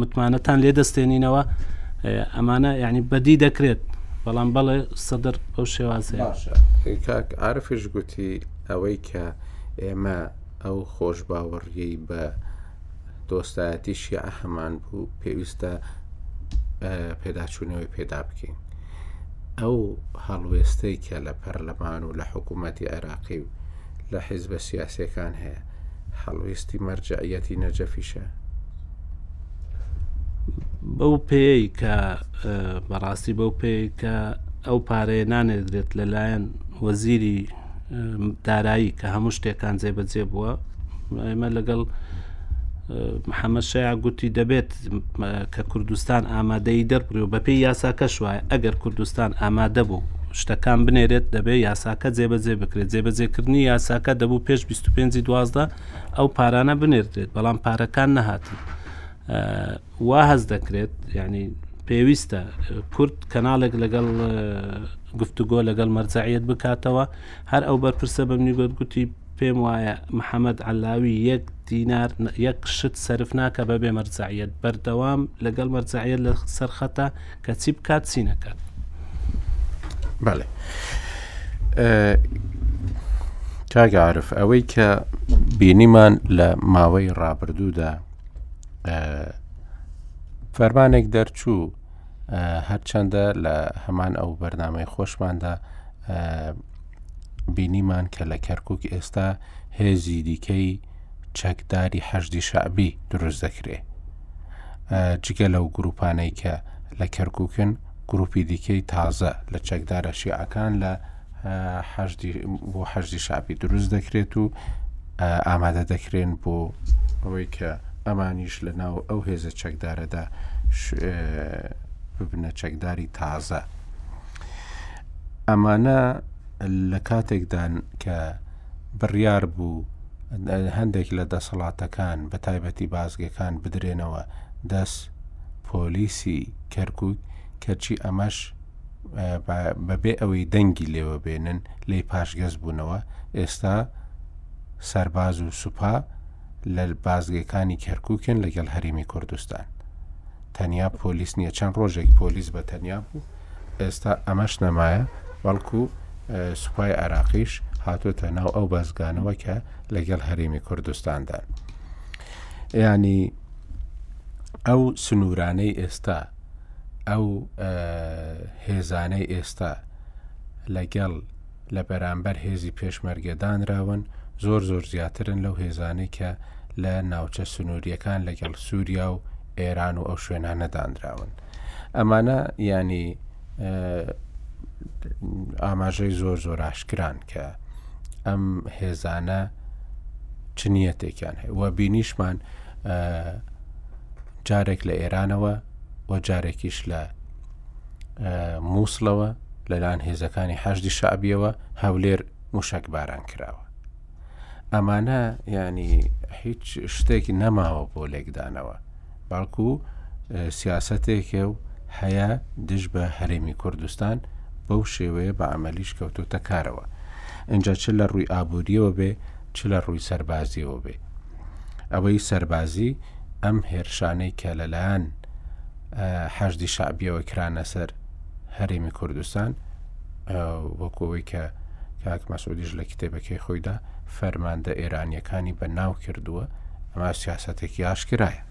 متمانەتان لێ دەستێنینەوە ئەمانە یعنی بەدی دەکرێت بەڵام بەڵێ سەدر ئەو شێوازێ کاک عرفش گوتی ئەوەی کە ئێمە ئەو خۆش باوەڕیەی بە دۆستایەتی شیع هەمان بوو پێویستە پێداچوونەوەی پێدا بکەین ئەو هەڵوێستەی کە لە پەرلەمان و لە حکوومەتتی عێراقی و لە حیزبە سیاسیەکان هەیە هەڵویستی مەرجعەتی نەجەفیشە بەو پێی کە بەڕاستی بەو پێی کە ئەو پارەیە نانێدرێت لەلایەن وەزیری دارایی کە هەموو شتێکان جێبەجێ بووە ئێمە لەگەڵ محەممەد شەیا گوتی دەبێت کە کوردستان ئامادەی دەربڕی و بەپێی یاساکەش وایە ئەگەر کوردستان ئامادە بوو شتەکان بنێرێت دەبێت یاساکە جێبەجێ بکرێت جێبەجێکردنی یاساکە دەبوو پێش 25 دوازدە ئەو پارانە بنێردرێت بەڵام پارەکان نەهاتن وا هەز دەکرێت ینی پێویستە کورد کەناڵێک لەگەڵ گفتوگۆ لەگەڵ مەرجعەت بکاتەوە هەر ئەو بەرپرسە بەمنی گوت گوتی پێم وایە محمد عەلاوی یەک دینار یەک شت سرف ناکە بەبێ مەرجعیت بەردەوام لەگەڵ مەرجعیت لە سەرخەتە کە چی بکات چی نەکات بەڵێ کاگەعاعرف ئەوەی کە بینیمان لە ماوەی ڕابردوودا فەرمانێک دەرچوو هەرچەندە لە هەمان ئەو بەرنمەی خۆشماندا بینیمان کە لە کەرکک ئێستا هێزی دیکەی چەکداری حەشدی شعبی دروست دەکرێ جگە لەو گروپانەی کە لە کەرککن گروپی دیکەی تازە لە چەکدارە شیعەکان لە بۆ حەشدی شعبی دروست دەکرێت و ئامادە دەکرێن بۆ ئەوەی کە ئەمانیش لە ناو ئەو هێزە چەکدارەدا ببنە چەکداری تازە. ئەمانە لە کاتێکدان کە بڕیار بوو هەندێک لە دەسەڵاتەکان بە تایبەتی بازگەکان بدرێنەوە دەست پۆلیسی کەرکک کەچی ئەمەش بەبێ ئەوەی دەنگی لێوە بێنن لی پاشگەز بوونەوە ئێستا سەرباز و سوپا لە بازگەکانی کەرککن لەگەڵ هەرمی کوردستان تەنیا پۆلیس نییە چەند ڕۆژێک پۆلیس بە تەنیا بوو ئێستا ئەمەش نەمایە، بەڵکو سوپای عێراقیش هاتۆتە ناو ئەو بازگانەوە کە لەگەڵ هەرێمی کوردستاندان. ینی ئەو سنوورانەی ئێستا ئەو هێزانەی ئێستا لەگەڵ لە بەرامبەر هێزی پێشمەرگەدانراون زۆر زۆر زیاترن لەو هێزانەی کە لە ناوچە سنووریەکان لەگەڵ سووریا و ئێران و ئەو شوێنانەدانراون. ئەمانە یانی ئاماژەی زۆر زۆر ئاشکران کە ئەم هێزانە چنیەتێکیان هەیە وە بینیشمان جارێک لە ئێرانەوە و جارێکیش لە مووسڵەوە لەلاەن هێزەکانی حەشدی شعبیەوە هەولێر موشک باران کراوە ئەمانە ینی هیچ شتێکی نەماوە بۆ لێکدانەوە بەڵکو سیاستێکێ و هەیە دژ بە هەرێمی کوردستان بەو شێوەیە بە ئەعملیش کەوتوتە کارەوە ئەجا چ لە ڕووی ئابوووریەوە بێ چ لە ڕووی سەربازیەوە بێ ئەوەی سەربازی ئەم هێرشانەی کە لەلایەن حەشدی شعبیەوە کرانە سەر هەرێمی کوردستان وەکو ئەوەی کە کاک مەسعودیش لە کتێبەکەی خۆیدا فەرماندە ئێرانیەکانی بە ناو کردووە ئەمە سیاستێکی ئاشکرایە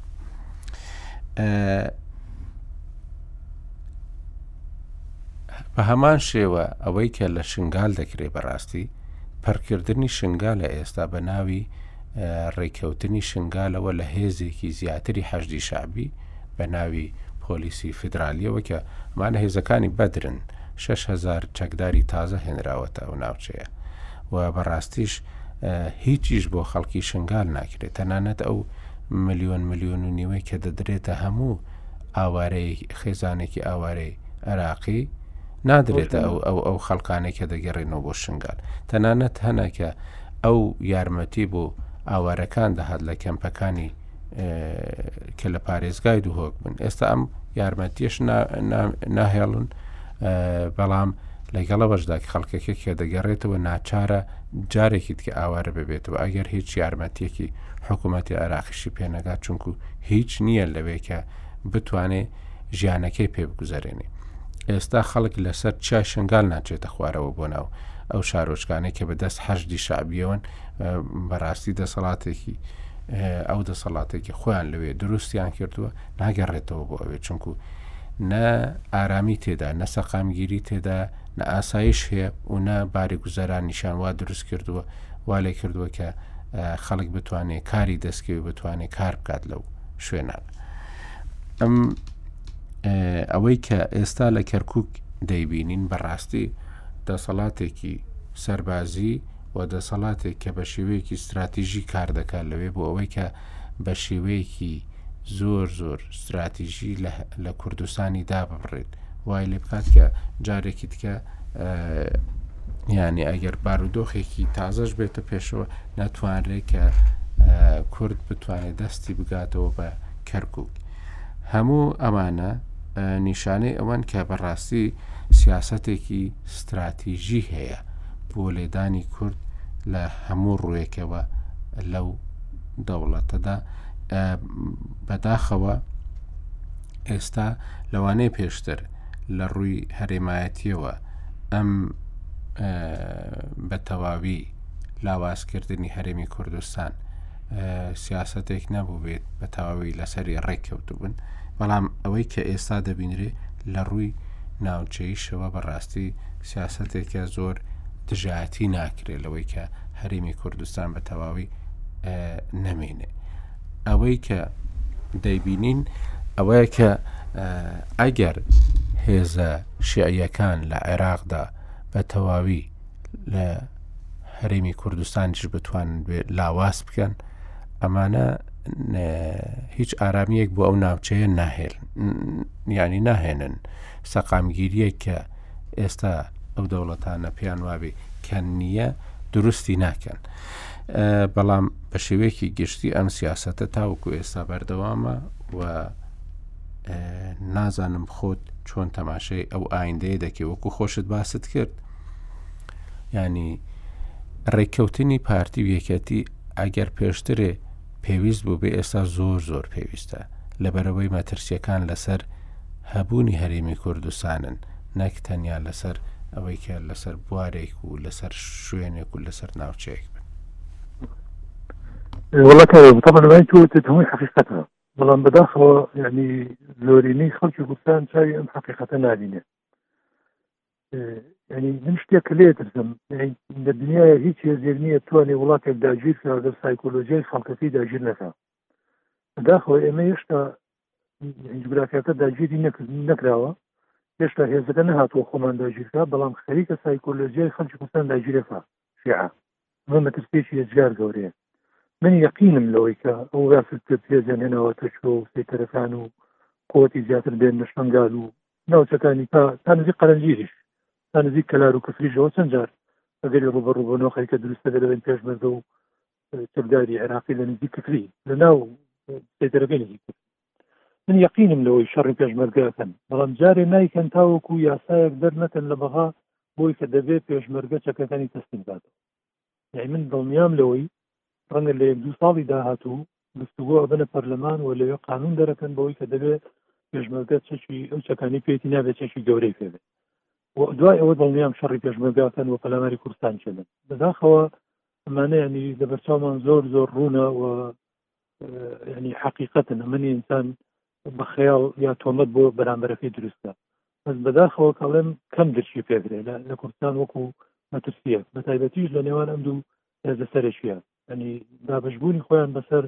بە هەمان شێوە ئەوەی کە لە شنگال دەکرێت بەڕاستی پڕکردنی شنگا لە ئێستا بە ناوی ڕێککەوتنی شنگالەوە لە هێزێکی زیاتری حەشدی شعبی بە ناوی پۆلیسی فیدرالییەوە کە ئەمانە هێزەکانی بەدرن شەش هەزار چەکداری تازە هێنراوەتە ئەو ناوچەیە و بەڕاستیش هیچیش بۆ خەڵکی شنگال ناکرێت تەنانەت ئەو ملیۆن ملیۆن و نیوەی کە دەدرێتە هەموو ئاوارەی خێزانێکی ئاوارەی عراقی نادرێتە ئەو ئەو ئەو خەڵکانێک کە دەگەڕێنەوە بۆ شنگال تەنانەت هەناکە ئەو یارمەتی بۆ ئاوارەکان دەهات لە کەمپەکانی کە لە پارێزگای دوهۆک بن ئێستا ئەم یارمەتیش ناهێڵن بەڵام لەگەڵە بەشدا خەڵکەکە کێ دەگەڕێتەوە ناچارە جارێکیت کە ئاوارە ببێتەوە ئەگەر هیچ یارمەتیەکی حکوومەتتی عراقیشی پێنەگات چونکو هیچ نییە لەوێ کە بتوانێت ژیانەکەی پێ بگوزارێنێ ئێستا خەڵک لەسەر چای شنگال ناچێتە خوارەوە بۆ ناو ئەو شارۆچکانەی کە بەدەست حەشدی شعبیەوەن بەڕاستی دەسەڵاتێکی ئەو دەسەڵاتێکی خۆیان لەوێ دروستیان کردووە ناگەڕێتەوە بۆ ئەوێ چونکو نە ئارامی تێدا نە سەقامگیری تێدا نە ئاسایش هەیە و نە باری گوزەران نیشان وا دروست کردووە وا لێ کردووە کە خەڵک بتوانێت کاری دەستکەوی بتوانێت کار بکات لەو شوێنان ئەم ئەوەی کە ئێستا لە کەرکک دەیبینین بەڕاستی دەسەڵاتێکی سەربازی و دەسەڵاتێک کە بە شێوەیەکی ستراتیژی کار دەکات لەوێ بۆ ئەوەی کە بە شێوەیەکی زۆر زۆر ستراتیژی لە کوردستانی دابڕێت وای لێ بکات کە جارێکی دیکە یانێ ئەگەر بارودۆخێکی تازەش بێتە پێشەوە ناتوانرێت کە کورد بتوانێت دەستی بگاتەوە بە کەرکک هەموو ئەمانە نیشانەی ئەوەن کە بەڕاستی سیاستێکی ستراتیژی هەیە بۆ لێدانی کورد لە هەموو ڕووێکەوە لەو دەوڵەتەدا بەداخەوە ئێستا لەوانەیە پێشتر لە ڕووی هەرێمایەتیەوە ئەم بە تەواوی لاوازکردنی هەرێمی کوردستان سیاستێک نەبوو بێت بە تەواوی لەسەری ڕێککەوتبوون بەڵام ئەوەی کە ئێستا دەبینرێ لە ڕووی ناوچەیشەوە بەڕاستی سیاسەتێکە زۆر دژایەتی ناکرێت لەوەی کە هەرێمی کوردستان بە تەواوی نەمێنێ ئەوەی کە دەیبینین ئەوەیە کە ئەگەر هێزە شیعیەکان لە عێراقدا بە تەواوی لە هەرێمی کوردستانیش بتوان لاواز بکەن ئەمانە هیچ ئارامیەک بۆ ئەو ناوچەیە ناهێل ینی ناهێنن سەقامگیریە کە ئێستا ئەو دەوڵەتانە پێیان وابێ کە نییە دروستی ناکەن بەڵام بە شێوەیەکی گشتی ئەم سیاستە تاوکو ئێستا بەردەوامە و نازانم خۆت چۆن تەماشای ئەو ئایندەیە دەکەی وەکو خۆشت باست کرد ینی ڕێککەوتنی پارتی و یەکەتی ئەگەر پێشترێ پێویست بوو بێ ئێستا زۆر زۆر پێویستە لەبەرئەوەی مەترسیەکان لەسەر هەبوونی هەرێمی کوردستانن نەک تەنیا لەسەر ئەوەی کە لەسەر بوارێک و لەسەر شوێنێک و لەسەر ناوچەیەک بن وڵەکەەوە تەمە لەای تۆ هەمووی حقیقەتە بەڵام بەداخەوە ینی زۆرینەی خەڵکی کوردستان چاوی ئەم حقیقەتە نبینێ ینی من شتێک کە لێترسم لە دنیاە هیچ هێزێک نییە توانێ وڵاتێک داگیر کەگەر سایکۆلۆژیای خەڵکەکەی داگیر نەکە داخەوە ئێمە هێشتا هیچگراکەکە داگیری نەکراوە هێشتا هێزەکە نەهاتوە خۆمان داگیرکە بەڵام خەریکە سایکۆلۆژیای خەلکی کوردستان داگیرەکە شیعە ئەمە مەترسیەکی ئێجگار گەورەیە من یەقینم لەوەی کە ئەو رافت کە پێزیان هێناوەتە شۆ و سەیتەرەکان و قوتی زیاتر بێن لە شنگال و ناوچەکانی تا تا نزیک قەرەنجیریش تا نزیک کەلار و کفریشەوە چەند جار ئەگەری ڕوبەڕوبۆنەوەخی کە دروستە دەلەوێن پێشمەردە و چەکداری عێراقی لە نزیک کفری لە ناو سەیتەرەکەی نزیک من یەقینم لەوەی شەڕی پێشمەرگە ئەکەن بەڵام جارێ نایکەن تاوەکو یاسایەک دەرنەکەن لە بەغا بۆی کە دەبێ پێشمەرگە چەکەکانی تەسلیم باتەوە یای من دڵنیام لەوەی ڕەنگە لە یەک دوو ساڵی داهاتوو گفتوگۆ ئەبنە پەرلەمان و لەوێ قانون دەرەکەن بەوەی کە دەبێ پێشمەرگە چەکی ئەو چەکانی پێێتی نابێت چەکی گەورەی پێبێت دوای ئەوە دڵنیام شەڕی پێشمەرگاکەن و پەلاماری کوردستان چێنن بەداخەوە ئەمانەیانی لەبەرچاومان زۆر زۆر ڕوونە و ینی حقیقەتە نەمەنی ئینسان بە خەیاڵ یا تۆمەت بۆ بەرامبەرەکەی دروستە بەس بەداخەوە کەڵێم کەم درچی پێدرێ لە کوردستان وەکو مەترسیە بە تایبەتیش لە نێوان ئەم دوو هێزە سەرەکیە ئەنی دابشبوونی خۆیان بەسەر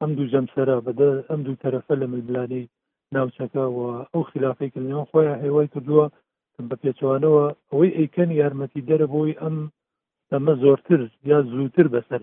ئەم دوو جەمسەرە بەدە ئەم دوو تەرەفە لە ململانەی ناوچەکە و ئەو خلافەی کە لەنێوان خۆیان هێوای کردووە بە پێچوانەوە ئەوەی ئەیکەن یارمەتی دەرە بۆی ئەم ئەمە زۆرتر یا زووتر بەسەر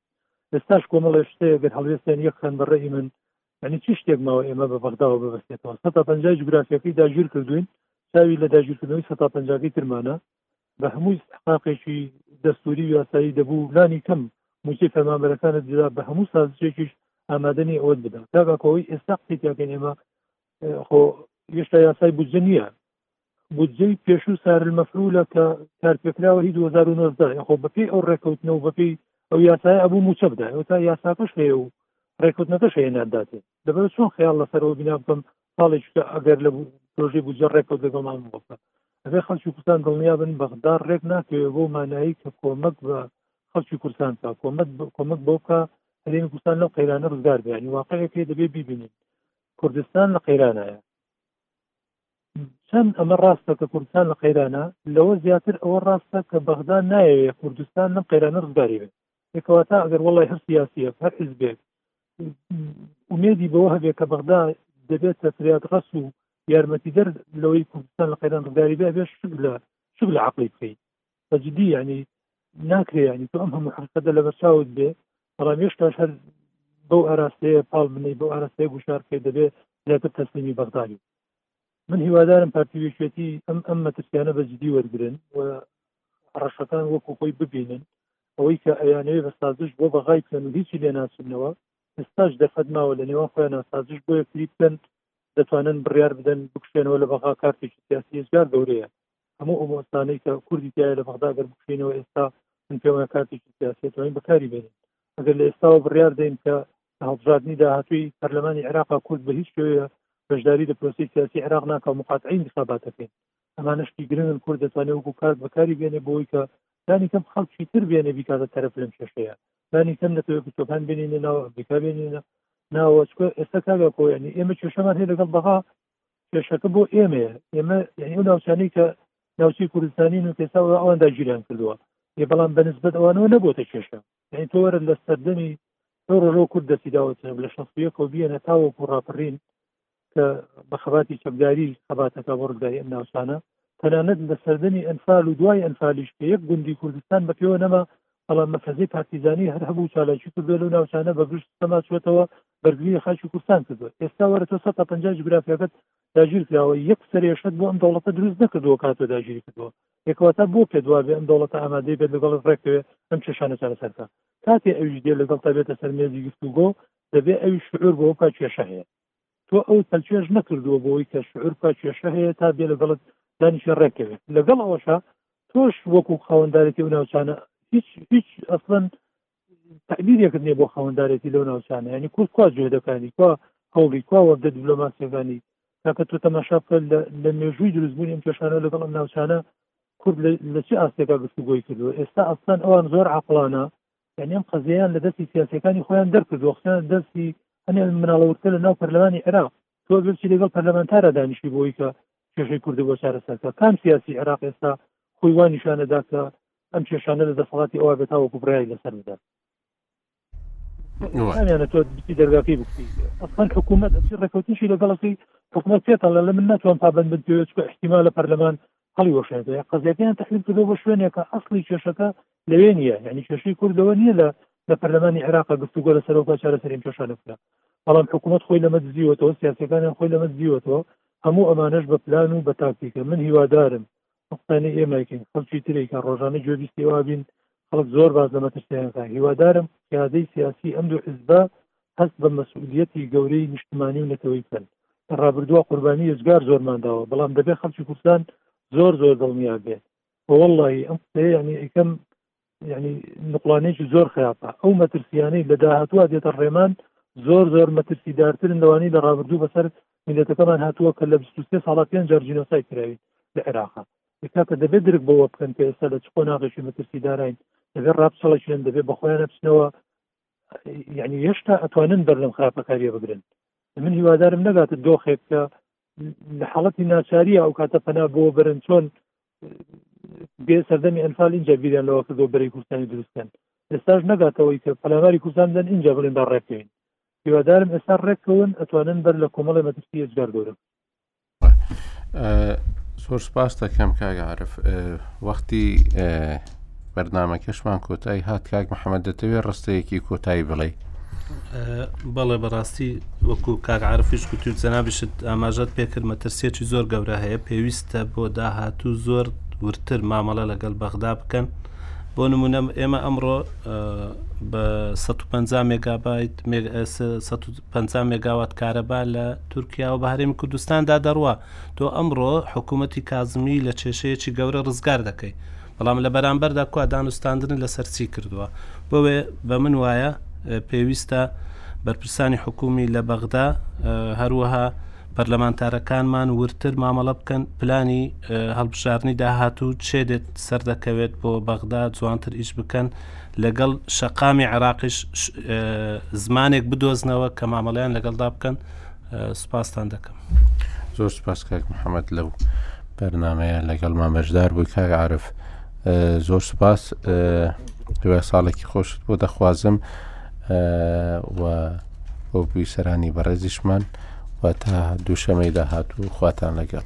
ئێستاش کۆمەڵێ شتەیە گەر هەڵوێستیان یەکخەن بە ڕێی من یعنی چی شتێک ماوە ئێمە بە بەغداوە ببستێتەوە سەتا پنجای جوگرافیەکەی داگیر کردوین چاوی لە داگیرکردنەوەی سەتا پنجاکەی ترمانە بە هەمووی استحقاقێکی دەستوری و یاسایی دەبوو لانی کەم موچەی فەرمانبەرەکانت بدا بە هەموو سازشێکیش ئامادەنی ئەوەت بدا تاگاکەوەی ئێستا قسەی تاکەین ئێمە خۆ هێشتا یاسای بودجە نییە بودجەی پێشوو سارالمەفعولە کە کارپێکراوە هی دوو هەزار و نۆزدە یە خۆ بەپێی ئەو ڕێکەوتنە و بەپێی ئەو یاسایە ئەبوو مووچە بدات ئەوە تا یاساکەش هەیە و ڕێکەوتنەکەش هەیە ناداتێ دەبێت چۆن خەیاڵ لەسەرەوە بنا بکەم ساڵێکی کە ئەگەر لە پرۆژەی بودجە ڕێکەوت لەگەڵمان بووە بکە ئەبێ خەڵکی کوردستان دڵنیا بن بەغدا ڕێک ناکەوێت بۆ مانایی کە کۆمەک بە خەڵکی کوردستان بکە کۆمەک بە- کۆمەک بۆ بکە هەرێمی کوردستان لەو قەیرانە ڕزگار بێ ینی واقعەکەی دەبێ بیبینین کوردستان لە قەیرانایە چەند ئەمە ڕاستە کە کوردستان لە قەیرانە، لەوە زیاتر ئەوە ڕاستە کە بەغدا نایەوێت کوردستان لەم قەیرانە ڕزگاری بێت. ئێ کەواتە ئەگەر وەڵای هەر سیاسییەک، هەر حیزبێک ئومێدی بەوە هەبێت کە بەغدا دەبێتە فریادڕەس و یارمەتیدەر لەوەی کوردستان لە قەیران ڕزگاری بێ، ئەبێ شک لە شک لە عەقڵی بکەین. بەجدی یعنی ناکرێ ینی تۆ ئەم هەموو حرفەتە لە بەرچاوت بێ بەڵام هێشتاش هەر بەو ئاراستەیە پاڵ منەی بەو ئاراستەیە گوشار پێ دەبێ زیاتر تەسلیمی بەغدابی من هیوادارم پارتیویشێتی ئەم ئەم مەترسیانە بە جدی وەرگن و ڕەشەکان وەکو خۆی ببینن ئەوەی کە ئەیانەوێ بە سازش بۆ بەغای بکەن و هیچی لێ ناسنەوە ئێستاش دەفەت ماوە لە نێوان خۆیان ناسازش بۆ یەکتری بکەن دەتوانن بڕیار بدەن بکشێنەوە لە بەغا کارتێکی سیاسی ێزگار گەورەیە هەموو ئەو بۆستانەی کە کوردی تایە لە بەغدا گەر بکشینەوە ئێستا من پێم وایە کاتێکی سیاسیە توانین بەکاری بێنین ئەگەر لە ئێستاوە بڕیار دەین کە لە هەڵبژاردنی داهاتووی پەرلەمانی عێراقا کورد بە هیچ شێوەیە بەشداری لە پرۆسی سیاسی عێراق ناکە و مقاتعین حساباتەکەین ئەمانشتی گرنگن کورد دەتوانێت وەکو کارت بەکاری بێنێ بۆی کە دانی کەم خەڵکی تر بێنێ بیکاتە تەرەف لەم کێشەیە دانی کەم نەتەوە کوچەکان بێنینە ناوە ئەمریکا بێنینە ناوە چکە ئێستا کاگاکۆ ینی ئێمە کێشەمان هەیە لەگەڵ بەغا کێشەکە بۆ ئێمەیە ئێمە یعنی ئەو ناوچانەی کە ناوچەی کوردستانین و کێسا ئەوان داگیریان کردووە ێ بەڵام بەنسبەت ئەوانەوە نەبووتە کێشە یعنی تۆ وەرە لە سەردەمی ئەو ڕۆژۆ کورد دەستی داوەتە لە شەستەکە و بیەنە تاوەکو ڕاپڕین کە بە خەباتی چەکداری خەباتەکە بۆ ڕزگاری ئەم ناوچانە تەنانەت لە سەردەمی ئەنفال و دوای ئەنفالیش کە یەک گوندی کوردستان بە پێوە نەما بەڵام مەفرەزەی پارتیزانی هەر هەبوو چالاکی کردوە لەو ناوچانە بە گشت سەما چوەتەوە بەرگری خاکی کوردستان کردوە ئێستا وەرە تۆ سەد تا پەنجا جوگرافیاکەت داگیر کراوە یەک سەرێشەت بۆ ئەم دەوڵەتە دروست نەکردووە کە تۆ داگیری کردووە یەکەوەتا بۆ پێت وابێ ئەم دەوڵەتە ئامادەی بێت لەگەڵ ڕێکەوێ ئەم کێشانە چارەسەرکە کاتێ ئەویش دێ لەگەڵ تا بێتە سەر مێزی گفتوگۆ دەبێ ئەوی شعور بۆ بکات کێشە هەیە تۆ ئەو پەلکێش نەکردووە بۆی کە شعور بکە کێشە هەیە تا بێ لەگەڵت دانیشە ڕێکەوێت لەگەڵ ئەوەشە تۆش وەکو خاوەندارێتی و ناوچانە هیچ هیچ ئەسڵەن تعبیرێکت نیە بۆ خاوەندارێتی لەو ناوچانە ینی کورد کوا جوێدەکانی کوا هەوڵی کوا وەردە دیبلۆماسیەکانی تاکە تۆ تەماشا بکە لە مێژووی دروستبوونی ئەم کێشانە لەگەڵ ئەم ناوچانە کورد لە چه ئاستێکا گفتوگۆی کردووە ئێستا ئەستان ئەوان زۆر عقلانە یانی ئەم قەزیەیان لە دەستی سیاسیەکانی خۆیان دەرکردوە خستیانە دەستی هەنێ مناڵە ورتە لە ناو پەرلەمانی عێراق تۆ بچی لەگەڵ پەرلەمانتارە دانیشی بۆی کە کێشەی کوردە بۆ چارەسەرکە کام سیاسی عێراق ئێستا خۆی وان نیشانەدا کە ئەم کێشانە لە دەسەڵاتی ئەوە بێت تاوەکو برای لەسەر بدات ئەمیانە تۆ بچی دەرگاکەی بکتی ئەسڵەن حکوومەت ئەچی ڕێکوتنیشی لەگەڵەکەی حکوومەت پێتەڵە لە من ناتوان پابند بێت چکە احتیما لە پەرلەمان هەڵیوەشێنێتەوە قەزیەکەیان تحلیل کردەوە بۆ شوێنێکە ئەسڵی کێشەکە لەوێ نییە یعنی کێشەی کوردەوە نییە لە لە پەرلەمانی عێراق گفتوگۆ لە سەرۆکە چارەسەریم کێشانە بکرا بەڵام حکوومەت خۆی لەمە دزیوەتەوە سیاسەکانیان خۆی لەمە دزیوەتەوە هەموو ئەمانەش بە پلان و بە تاکتیکە من هیوادارم قوتانی ئێمەکەین خەڵکی ترێکە ڕۆژانە گوێبیستی وابین خەڵک زۆر باش لە مەترسیان کە هیوادارم قیادەی سیاسی ئەم دوو حزبە هەست بە مەسئولیەتی گەورەی نیشتمانی و نەتەوەی بکەن لە ڕابردووە قوربانی یەجگار زۆرمان داوە بەڵام دەبێ خەڵکی کوردستان زۆر زۆر دڵنیا بێ وەوەڵی ئەم قسەیە یعنی ئەیکەم یعنی نقلانێکی زۆر خراپە ئەو مەترسیانەی لە داهاتوە دێتە ڕێمان زۆر زۆر مەترسی دارترن لەوانی لە ڕابردوو بەسەر میلەتەکەمان هاتووە کە لە 23 ساڵا پێنج جار جینۆسای کراوی لە عێراقا کاکە دەبێت درک بەوە بکەن کە ئێستا لە چ قۆناغێکی مەترسیداراین دەبێت ڕاپچەڵێکیان دەبێت بە خۆیان نەچنەوە یعنی هێشتا ئەتوانن بەر لەم خراپەکاریە بگرن من هیوادارم نەگاتە دۆخێک کە لە حاڵەتی ناچاریە ئەو کاتە پەنا بۆ بەرن چۆن بێ سەردەمی ئەنفال اینجا بیریان لەوە کردو بەری کوردستانی دروستکەن ئێستاش نەگاتەوەی کە پەلاماری کوردستان دەن اینجا بڵێن با ڕێکەین هیوادارم ئێستا ڕێکەون ئەتوانن بەر لە کۆمەڵی مەترسی ئێجگار گەورە زۆر سپاس دەکەم کاک عارف وەختی بەرنمەکەشمان کۆتایی هات کاک محەممەد دەتەوێت ڕستەیەکی کۆتایی بڵێ بەڵێ بەڕاستی وەکو کاگعاعرفیش کوتی و جەنابیشت ئاماژەت پێکرد مەترسیەکی زۆر گەورە هەیە پێویستە بۆ داهاتوو زۆر ورتر مامەڵە لەگەڵ بەغدا بکەن بۆ نمونە ئێمە ئەمڕۆ بە 150 مگابیت پەنجا مێگاوات کارەبا لە تورکیاوە بە هەرێمی کوردستاندا دەڕوا، تۆ ئەمڕۆ حکوومەتی کازمی لە کێشەیەکی گەورە ڕزگار دەکەی، بەڵام لە بەرامبەردا کوا دانوستاندنت لەسەر چی کردووە؟ بۆیە بە من وایە پێویستە بەرپرسانی حکوومی لە بەغدا هەروەها پەرلەمانتارەکانمان وردتر مامەڵە بکەن پلانی هەڵبژاردنی داهاتوو چێ دێت سەردەکەوێت بۆ بەغدا جوانتر ئیش بکەن لەگەڵ شەقامی عێراقیش زمانێک بدۆزنەوە کە مامەڵیان لەگەڵدا بکەن سوپاستان دەکەم زۆر سپاس کاک محەممەد لەو بەرنمەیە لەگەڵ مامەشدار بووی کاک عرف زۆر سپاس دوای ساڵێکی خۆشت بۆ دەخوازم و بۆ بوی سەرانی بەڕێزیشمان و تا دووشەمەی داهاتوو خواتان لەگەڵ